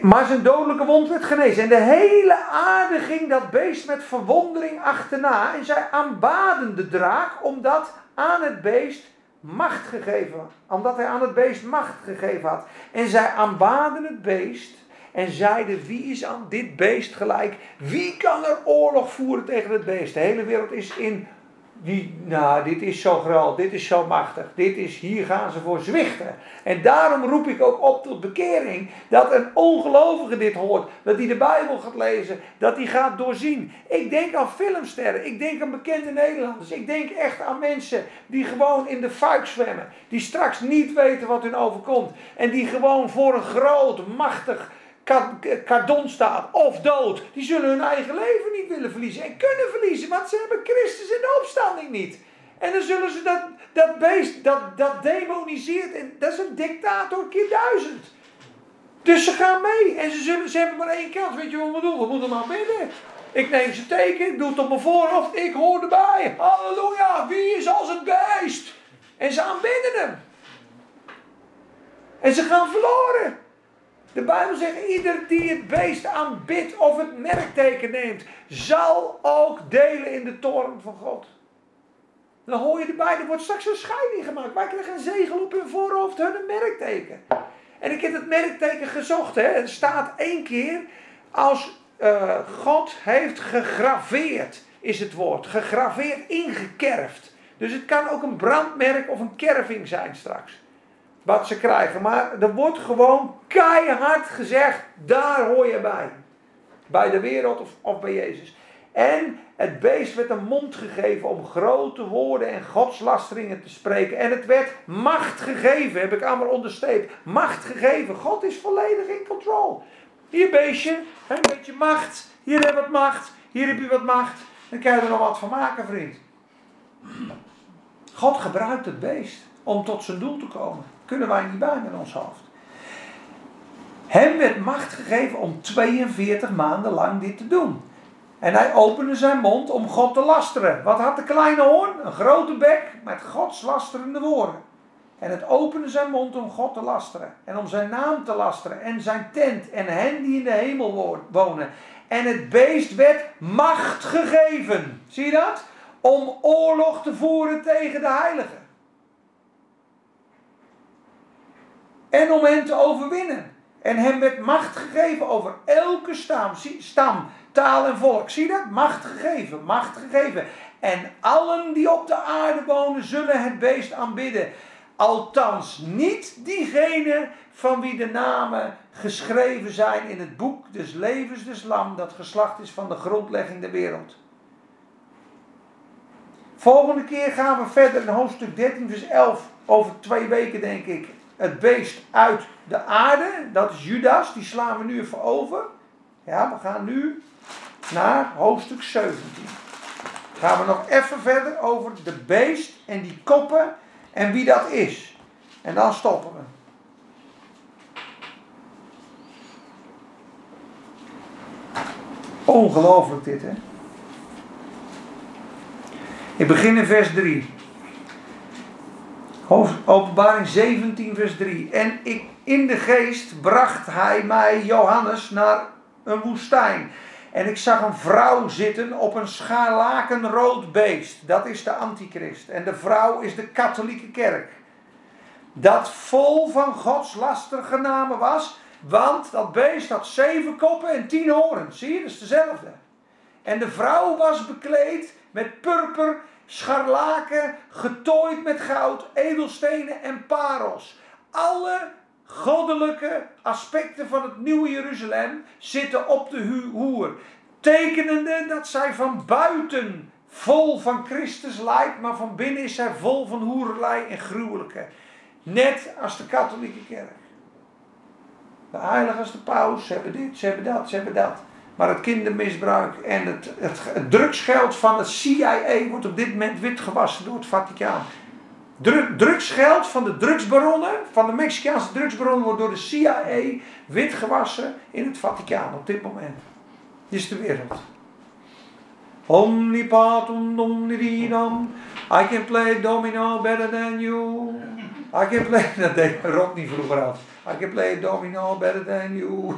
Maar zijn dodelijke wond werd genezen. En de hele aarde ging dat beest met verwondering achterna. En zij aanbaden de draak, omdat aan het beest macht gegeven Omdat hij aan het beest macht gegeven had. En zij aanbaden het beest. En zeiden, wie is aan dit beest gelijk? Wie kan er oorlog voeren tegen het beest? De hele wereld is in die, nou, dit is zo groot, dit is zo machtig, dit is, hier gaan ze voor zwichten. En daarom roep ik ook op tot bekering, dat een ongelovige dit hoort, dat hij de Bijbel gaat lezen, dat hij gaat doorzien. Ik denk aan filmsterren, ik denk aan bekende Nederlanders, ik denk echt aan mensen die gewoon in de fuik zwemmen, die straks niet weten wat hun overkomt en die gewoon voor een groot, machtig kardon staat of dood, die zullen hun eigen leven niet willen verliezen en kunnen verliezen, want ze hebben Christus in de opstanding niet. En dan zullen ze dat, dat beest, dat, dat demoniseert, en dat is een dictator keer duizend. Dus ze gaan mee en ze, zullen, ze hebben maar één kans. Weet je wat we doen? We moeten maar bidden. Ik neem ze teken, ik doe het op mijn voorhoofd, ik hoor erbij. Halleluja, wie is als het beest? En ze aanbidden hem. En ze gaan verloren. De Bijbel zegt, ieder die het beest aanbidt of het merkteken neemt, zal ook delen in de toorn van God. Dan hoor je erbij, er wordt straks een scheiding gemaakt. Wij krijgen een zegel op hun voorhoofd, hun merkteken. En ik heb het merkteken gezocht. Hè. Er staat één keer als uh, God heeft gegraveerd, is het woord. Gegraveerd, ingekerfd. Dus het kan ook een brandmerk of een kerving zijn straks wat ze krijgen. Maar er wordt gewoon keihard gezegd, daar hoor je bij. Bij de wereld of, of bij Jezus. En het beest werd een mond gegeven om grote woorden en godslasteringen te spreken. En het werd macht gegeven, heb ik allemaal onderstreept. Macht gegeven. God is volledig in control. Hier beestje, een beetje macht. Hier heb je wat macht. Hier heb je wat macht. Dan kan je er nog wat van maken, vriend. God gebruikt het beest om tot zijn doel te komen. Kunnen wij niet bij met ons hoofd. Hem werd macht gegeven om 42 maanden lang dit te doen. En hij opende zijn mond om God te lasteren. Wat had de kleine hoorn? Een grote bek met Gods lasterende woorden. En het opende zijn mond om God te lasteren. En om zijn naam te lasteren. En zijn tent. En hen die in de hemel wonen. En het beest werd macht gegeven. Zie je dat? Om oorlog te voeren tegen de heiligen. En om hen te overwinnen. En hem werd macht gegeven over elke stam, stam, taal en volk. Zie dat? Macht gegeven, macht gegeven. En allen die op de aarde wonen zullen het beest aanbidden. Althans, niet diegene van wie de namen geschreven zijn in het boek des levens des lam, dat geslacht is van de grondlegging der wereld. Volgende keer gaan we verder in hoofdstuk 13, vers 11, over twee weken denk ik. Het beest uit de aarde, dat is Judas, die slaan we nu even over. Ja, we gaan nu naar hoofdstuk 17. Gaan we nog even verder over de beest en die koppen en wie dat is. En dan stoppen we. Ongelooflijk dit, hè? Ik begin in vers 3. Openbaring 17, vers 3. En ik, in de geest bracht hij mij, Johannes, naar een woestijn. En ik zag een vrouw zitten op een scharlakenrood beest. Dat is de antichrist. En de vrouw is de katholieke kerk. Dat vol van Gods lastige namen was. Want dat beest had zeven koppen en tien horens. Zie je, dat is dezelfde. En de vrouw was bekleed met purper, scharlaken, getooid met goud, edelstenen en parels. Alle goddelijke aspecten van het nieuwe Jeruzalem zitten op de hoer. Tekenende dat zij van buiten vol van Christus lijkt, maar van binnen is zij vol van hoerelij en gruwelijke. Net als de katholieke kerk. De heiligen als de paus, ze hebben dit, ze hebben dat, ze hebben dat. Maar het kindermisbruik en het, het, het drugsgeld van het CIA wordt op dit moment witgewassen door het Vaticaan. drugsgeld van de drugsbaronnen, van de Mexicaanse drugsbaronnen, wordt door de CIA witgewassen in het Vaticaan op dit moment. Dit is de wereld. Omnipatum omnirinam. I can play domino better than you. I can play. [LAUGHS] Dat deed Rodney vroeger al. I can play domino better than you.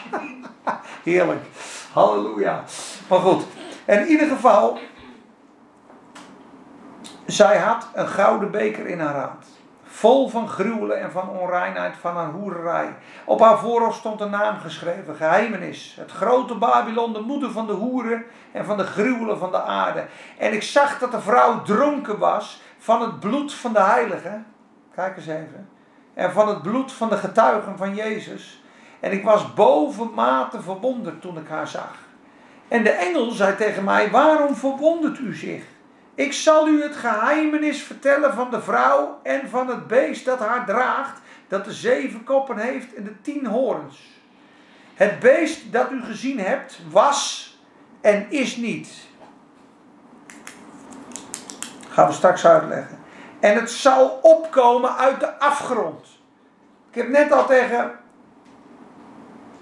[LAUGHS] Heerlijk. Halleluja. Maar goed. in ieder geval. Zij had een gouden beker in haar hand. Vol van gruwelen en van onreinheid van haar hoererij. Op haar voorhoofd stond een naam geschreven, geheimenis. Het grote Babylon, de moeder van de hoeren en van de gruwelen van de aarde. En ik zag dat de vrouw dronken was van het bloed van de heiligen. Kijk eens even. En van het bloed van de getuigen van Jezus. En ik was bovenmate verwonderd toen ik haar zag. En de engel zei tegen mij: Waarom verwondert u zich? Ik zal u het geheimenis vertellen van de vrouw en van het beest dat haar draagt, dat de zeven koppen heeft en de tien hoorns. Het beest dat u gezien hebt, was en is niet. Gaan we straks uitleggen. En het zal opkomen uit de afgrond. Ik heb net al tegen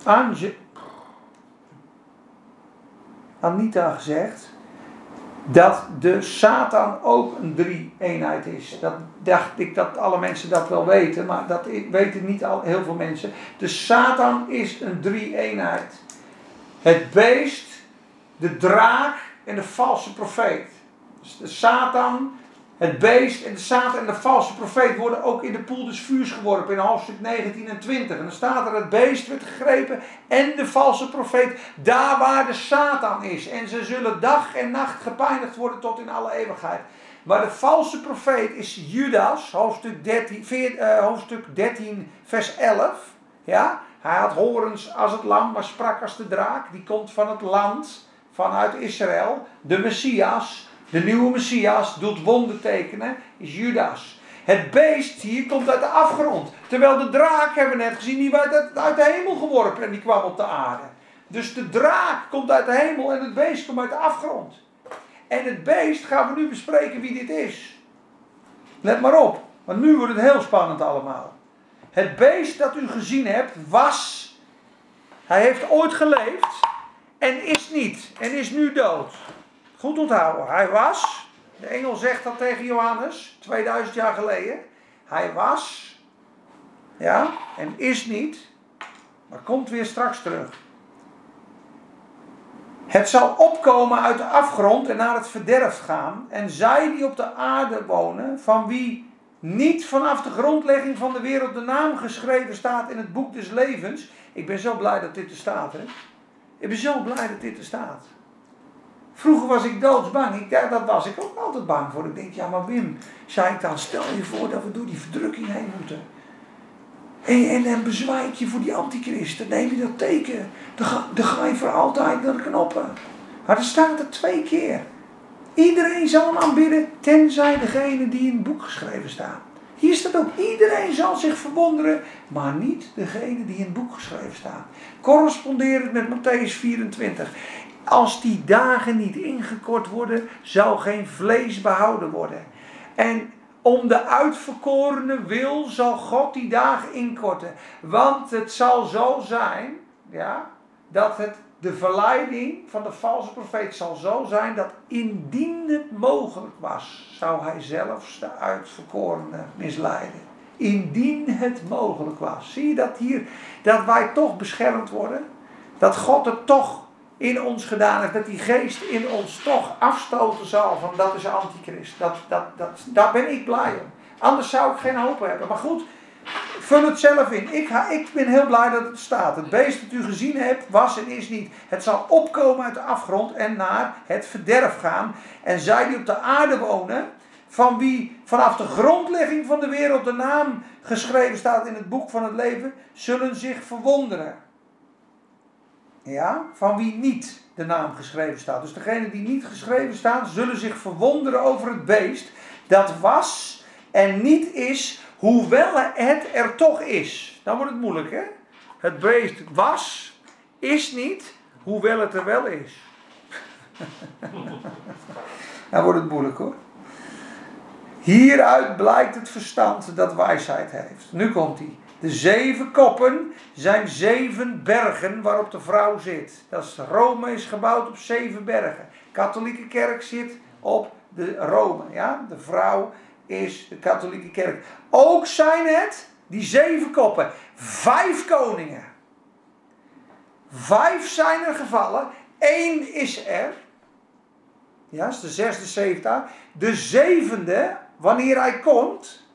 Anje, Anita gezegd dat de Satan ook een drie-eenheid is. Dat dacht ik dat alle mensen dat wel weten, maar dat weten niet al heel veel mensen. De Satan is een drie-eenheid. Het beest, de draak en de valse profeet. Dus de Satan, het beest en de Satan en de valse profeet worden ook in de poel des vuurs geworpen in hoofdstuk 19 en 20. En dan staat er: het beest werd gegrepen en de valse profeet, daar waar de Satan is. En ze zullen dag en nacht gepijnigd worden tot in alle eeuwigheid. Maar de valse profeet is Judas, hoofdstuk 13, 4, uh, hoofdstuk 13 vers 11. Ja? Hij had horens als het lam, maar sprak als de draak. Die komt van het land vanuit Israël, de Messias, de nieuwe Messias, doet wondertekenen, is Judas. Het beest hier komt uit de afgrond. Terwijl de draak, hebben we net gezien, die werd uit- uit de hemel geworpen en die kwam op de aarde. Dus de draak komt uit de hemel en het beest komt uit de afgrond. En het beest gaan we nu bespreken wie dit is. Let maar op, want nu wordt het heel spannend allemaal. Het beest dat u gezien hebt was, hij heeft ooit geleefd en is niet en is nu dood. Goed onthouden, hij was, de engel zegt dat tegen Johannes, 2000 jaar geleden. Hij was, ja, en is niet, maar komt weer straks terug. Het zal opkomen uit de afgrond en naar het verderf gaan. En zij die op de aarde wonen, van wie niet vanaf de grondlegging van de wereld de naam geschreven staat in het boek des levens. Ik ben zo blij dat dit er staat, hè. Ik ben zo blij dat dit er staat. Vroeger was ik doodsbang. Ik, ja, dat was ik ook altijd bang voor. Ik denk, ja maar Wim, zei ik dan, stel je voor dat we door die verdrukking heen moeten. En, en dan bezwaait je voor die antichrist. Dan neem je dat teken. Dan ga, dan je voor altijd naar de knoppen. Maar er staat er twee keer. Iedereen zal hem aanbidden, tenzij degene die in het boek geschreven staat. Hier staat ook, iedereen zal zich verwonderen, maar niet degene die in het boek geschreven staat. Corresponderend met Matthäus 24. Als die dagen niet ingekort worden, zal geen vlees behouden worden. En om de uitverkorene wil zal God die dagen inkorten. Want het zal zo zijn, ja, dat het, de verleiding van de valse profeet zal zo zijn dat indien het mogelijk was, zou hij zelfs de uitverkorene misleiden. Indien het mogelijk was. Zie je dat hier, dat wij toch beschermd worden? Dat God het toch in ons gedaan dat die geest in ons toch afstoten zal van dat is antichrist. Dat, dat, dat, daar ben ik blij om. Anders zou ik geen hoop hebben. Maar goed, vul het zelf in. Ik, ik ben heel blij dat het staat. Het beest dat u gezien hebt, was en is niet. Het zal opkomen uit de afgrond en naar het verderf gaan. En zij die op de aarde wonen, van wie vanaf de grondlegging van de wereld de naam geschreven staat in het boek van het leven, zullen zich verwonderen. Ja, van wie niet de naam geschreven staat. Dus degenen die niet geschreven staan, zullen zich verwonderen over het beest dat was en niet is, hoewel het er toch is. Dan wordt het moeilijk, hè? Het beest was, is niet, hoewel het er wel is. [LAUGHS] Dan wordt het moeilijk hoor. Hieruit blijkt het verstand dat wijsheid heeft. Nu komt hij. De zeven koppen zijn zeven bergen waarop de vrouw zit. Dat is, Rome is gebouwd op zeven bergen. Katholieke kerk zit op de Rome. Ja? De vrouw is de katholieke kerk. Ook zijn het die zeven koppen. Vijf koningen. Vijf zijn er gevallen. Één is er. Ja, is de zesde zevende. De zevende, wanneer hij komt,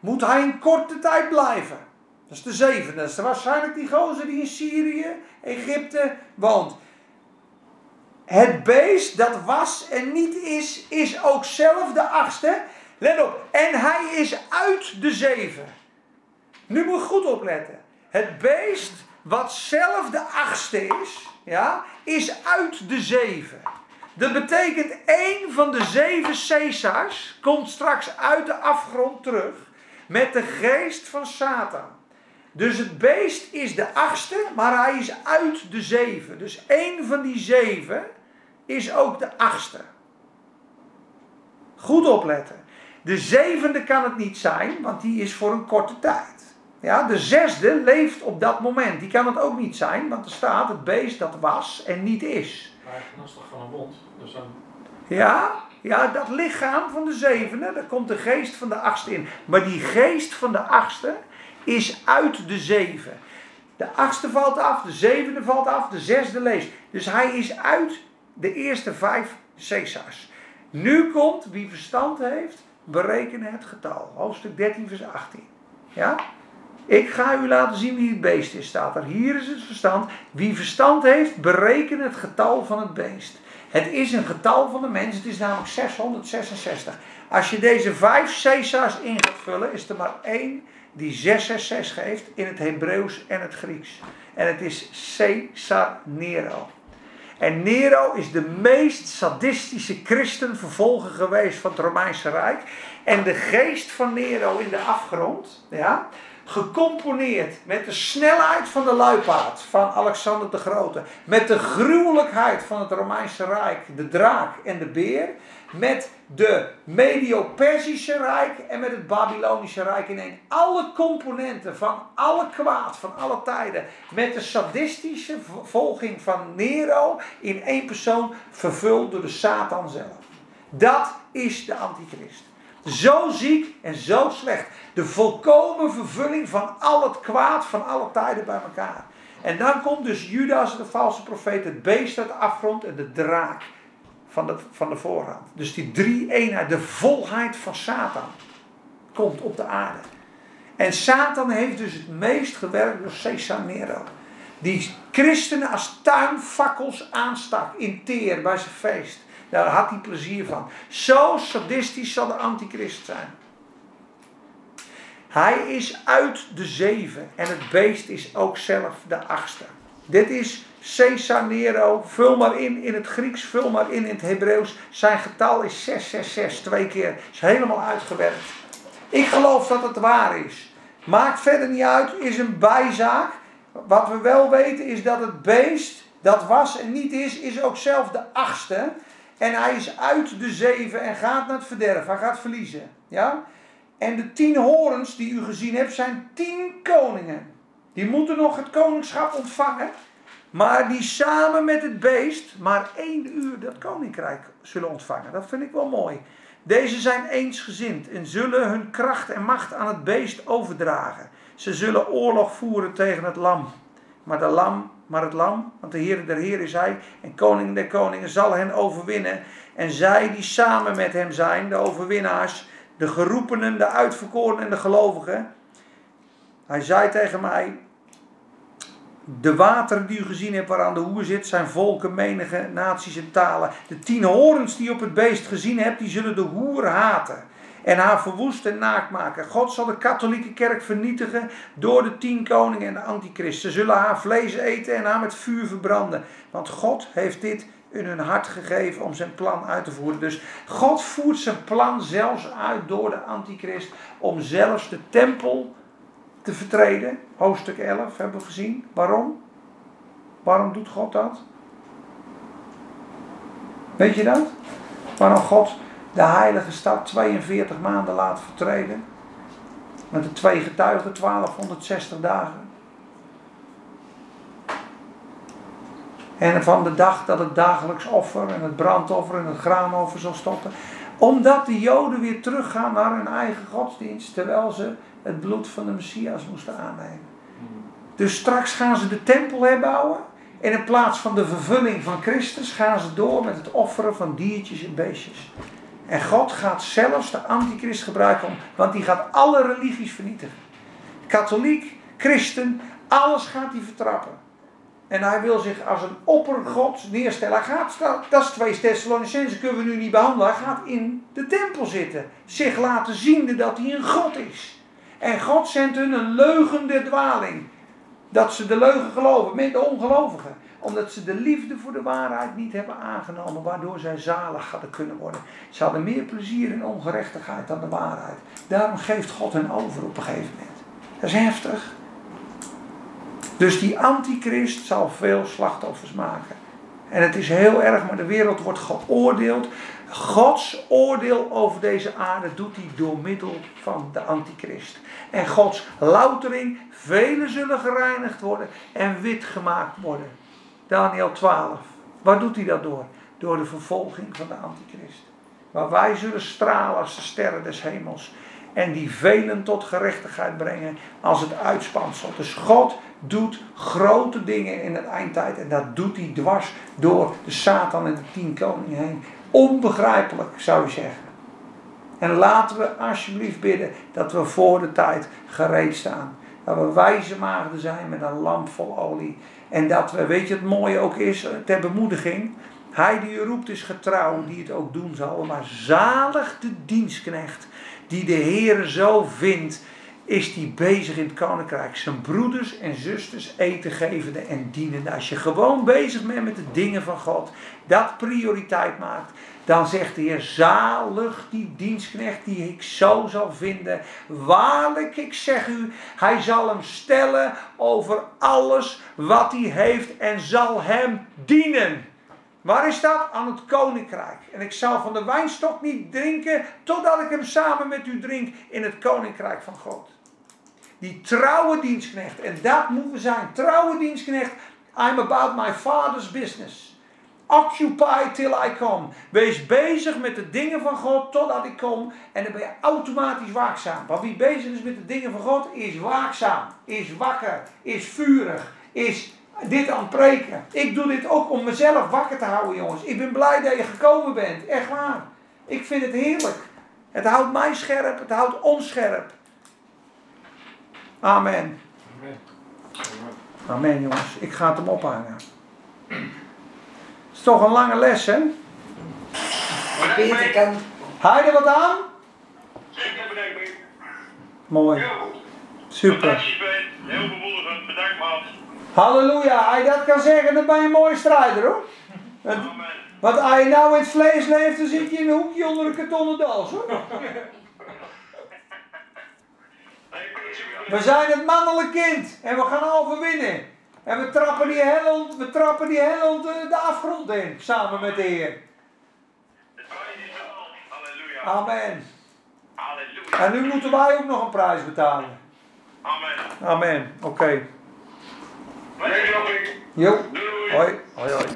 moet hij een korte tijd blijven. Dat is de zevende. Dat is waarschijnlijk die gozer die in Syrië, Egypte woont. Het beest dat was en niet is, is ook zelf de achtste. Let op. En hij is uit de zeven. Nu moet je goed opletten. Het beest wat zelf de achtste is, ja, is uit de zeven. Dat betekent één van de zeven Caesars komt straks uit de afgrond terug met de geest van Satan. Dus het beest is de achtste, maar hij is uit de zeven. Dus één van die zeven is ook de achtste. Goed opletten. De zevende kan het niet zijn, want die is voor een korte tijd. Ja, de zesde leeft op dat moment. Die kan het ook niet zijn, want er staat het beest dat was en niet is. Maar toch van een wond? Dus dan... Ja, ja, dat lichaam van de zevende, daar komt de geest van de achtste in. Maar die geest van de achtste is uit de zeven. De achtste valt af, de zevende valt af, de zesde leest. Dus hij is uit de eerste vijf Caesars. Nu komt, wie verstand heeft, berekenen het getal. Hoofdstuk 13, vers 18. Ja? Ik ga u laten zien wie het beest is, staat er. Hier is het verstand. Wie verstand heeft, bereken het getal van het beest. Het is een getal van de mens, het is namelijk 666. Als je deze vijf Caesars in gaat vullen, is er maar één die 666 geeft in het Hebreeuws en het Grieks. En het is Caesar Nero. En Nero is de meest sadistische christenvervolger geweest van het Romeinse Rijk. En de geest van Nero in de afgrond, ja, gecomponeerd met de snelheid van de luipaard van Alexander de Grote, met de gruwelijkheid van het Romeinse Rijk, de draak en de beer, met de Medio-Persische Rijk en met het Babylonische Rijk in één. Alle componenten van alle kwaad van alle tijden, met de sadistische volging van Nero in één persoon, vervuld door de Satan zelf. Dat is de Antichrist. Zo ziek en zo slecht. De volkomen vervulling van al het kwaad van alle tijden bij elkaar. En dan komt dus Judas, de valse profeet, het beest uit de afgrond en de draak van de, van de voorhand. Dus die drie eenheid, de volheid van Satan, komt op de aarde. En Satan heeft dus het meest gewerkt door Caesar Nero. Die christenen als tuinfakkels aanstak in Teer bij zijn feest. Daar had hij plezier van. Zo sadistisch zal de antichrist zijn. Hij is uit de zeven en het beest is ook zelf de achtste. Dit is Caesar Nero. Vul maar in in het Grieks, vul maar in in het Hebreeuws. Zijn getal is 666, twee keer. Is helemaal uitgewerkt. Ik geloof dat het waar is. Maakt verder niet uit, is een bijzaak. Wat we wel weten is dat het beest dat was en niet is, is ook zelf de achtste. En hij is uit de zeven en gaat naar het verderf. Hij gaat verliezen. Ja? En de tien horens die u gezien hebt zijn tien koningen. Die moeten nog het koningschap ontvangen. Maar die samen met het beest maar één uur dat koninkrijk zullen ontvangen. Dat vind ik wel mooi. Deze zijn eensgezind en zullen hun kracht en macht aan het beest overdragen. Ze zullen oorlog voeren tegen het lam. Maar, de lam, maar het lam, want de Heer der Heer is hij, en koning der koningen zal hen overwinnen. En zij die samen met hem zijn, de overwinnaars, de geroepenen, de uitverkorenen en de gelovigen. Hij zei tegen mij, de wateren die u gezien hebt waaraan de hoer zit, zijn volken, menige, naties en talen. De tien horens die je op het beest gezien hebt, die zullen de hoer haten. En haar verwoest en naakt maken. God zal de katholieke kerk vernietigen door de tien koningen en de antichrist. Ze zullen haar vlees eten en haar met vuur verbranden. Want God heeft dit in hun hart gegeven om zijn plan uit te voeren. Dus God voert zijn plan zelfs uit door de antichrist om zelfs de tempel te vertreden. Hoofdstuk 11 hebben we gezien. Waarom? Waarom doet God dat? Weet je dat? Waarom God de heilige stad 42 maanden laat vertreden? Met de twee getuigen 1260 dagen. En van de dag dat het dagelijks offer en het brandoffer en het graanoffer zal stoppen. Omdat de Joden weer teruggaan naar hun eigen godsdienst. Terwijl ze het bloed van de Messias moesten aannemen. Dus straks gaan ze de tempel herbouwen. En in plaats van de vervulling van Christus gaan ze door met het offeren van diertjes en beestjes. En God gaat zelfs de antichrist gebruiken, want die gaat alle religies vernietigen. Katholiek, christen, alles gaat hij vertrappen. En hij wil zich als een oppergod neerstellen. Hij gaat, dat is twee Thessalonicenzen, kunnen we nu niet behandelen. Hij gaat in de tempel zitten. Zich laten zien dat hij een God is. En God zendt hun een leugende dwaling. Dat ze de leugen geloven, met de ongelovigen. Omdat ze de liefde voor de waarheid niet hebben aangenomen, waardoor zij zalig hadden kunnen worden. Ze hadden meer plezier in ongerechtigheid dan de waarheid. Daarom geeft God hen over op een gegeven moment. Dat is heftig. Dus die antichrist zal veel slachtoffers maken. En het is heel erg, maar de wereld wordt geoordeeld. Gods oordeel over deze aarde doet hij door middel van de antichrist. En Gods loutering, velen zullen gereinigd worden en wit gemaakt worden. Daniel 12. Waar doet hij dat door? Door de vervolging van de antichrist. Waar wij zullen stralen als de sterren des hemels. En die velen tot gerechtigheid brengen als het uitspansel. Dus God doet grote dingen in het eindtijd. En dat doet hij dwars door de Satan en de tien koningen heen. Onbegrijpelijk zou je zeggen. En laten we alsjeblieft bidden dat we voor de tijd gereed staan. Dat we wijze maagden zijn met een lamp vol olie. En dat we, weet je het mooie ook is, ter bemoediging. Hij die u roept is getrouw, die het ook doen zal. Maar zalig de dienstknecht die de Heer zo vindt is hij bezig in het koninkrijk. Zijn broeders en zusters eten gevende en dienende. Als je gewoon bezig bent met de dingen van God, dat prioriteit maakt, dan zegt de Heer, zalig die dienstknecht die ik zo zal vinden. Waarlijk, ik zeg u, hij zal hem stellen over alles wat hij heeft en zal hem dienen. Waar is dat? Aan het koninkrijk. En ik zal van de wijnstok niet drinken totdat ik hem samen met u drink in het koninkrijk van God. Die trouwe dienstknecht. En dat moeten we zijn. Trouwe dienstknecht. I'm about my father's business. Occupy till I come. Wees bezig met de dingen van God totdat ik kom. En dan ben je automatisch waakzaam. Want wie bezig is met de dingen van God is waakzaam. Is wakker. Is vurig. Is dit aan het preken. Ik doe dit ook om mezelf wakker te houden, jongens. Ik ben blij dat je gekomen bent. Echt waar. Ik vind het heerlijk. Het houdt mij scherp. Het houdt ons scherp. Amen. Amen. Jongens. Ik ga het hem ophangen. Het is toch een lange les, hè? Peter kan je er wat aan? Mooi. Super. Heel bemoedigend. Bedankt man. Halleluja. Als je dat kan zeggen, dan ben je een mooie strijder, hoor. Want- als je nou in het vlees leeft, dan zit je in een hoekje onder een kartonnen dans, hoor. [LAUGHS] We zijn het mannelijk kind en we gaan overwinnen. En we trappen die hellend, we trappen die hellend de, de afgrond in, samen met de Heer. Amen. Halleluja. En nu moeten wij ook nog een prijs betalen. Amen. Amen. Oké. Jo. Doei. Hoi. Hoi, hoi.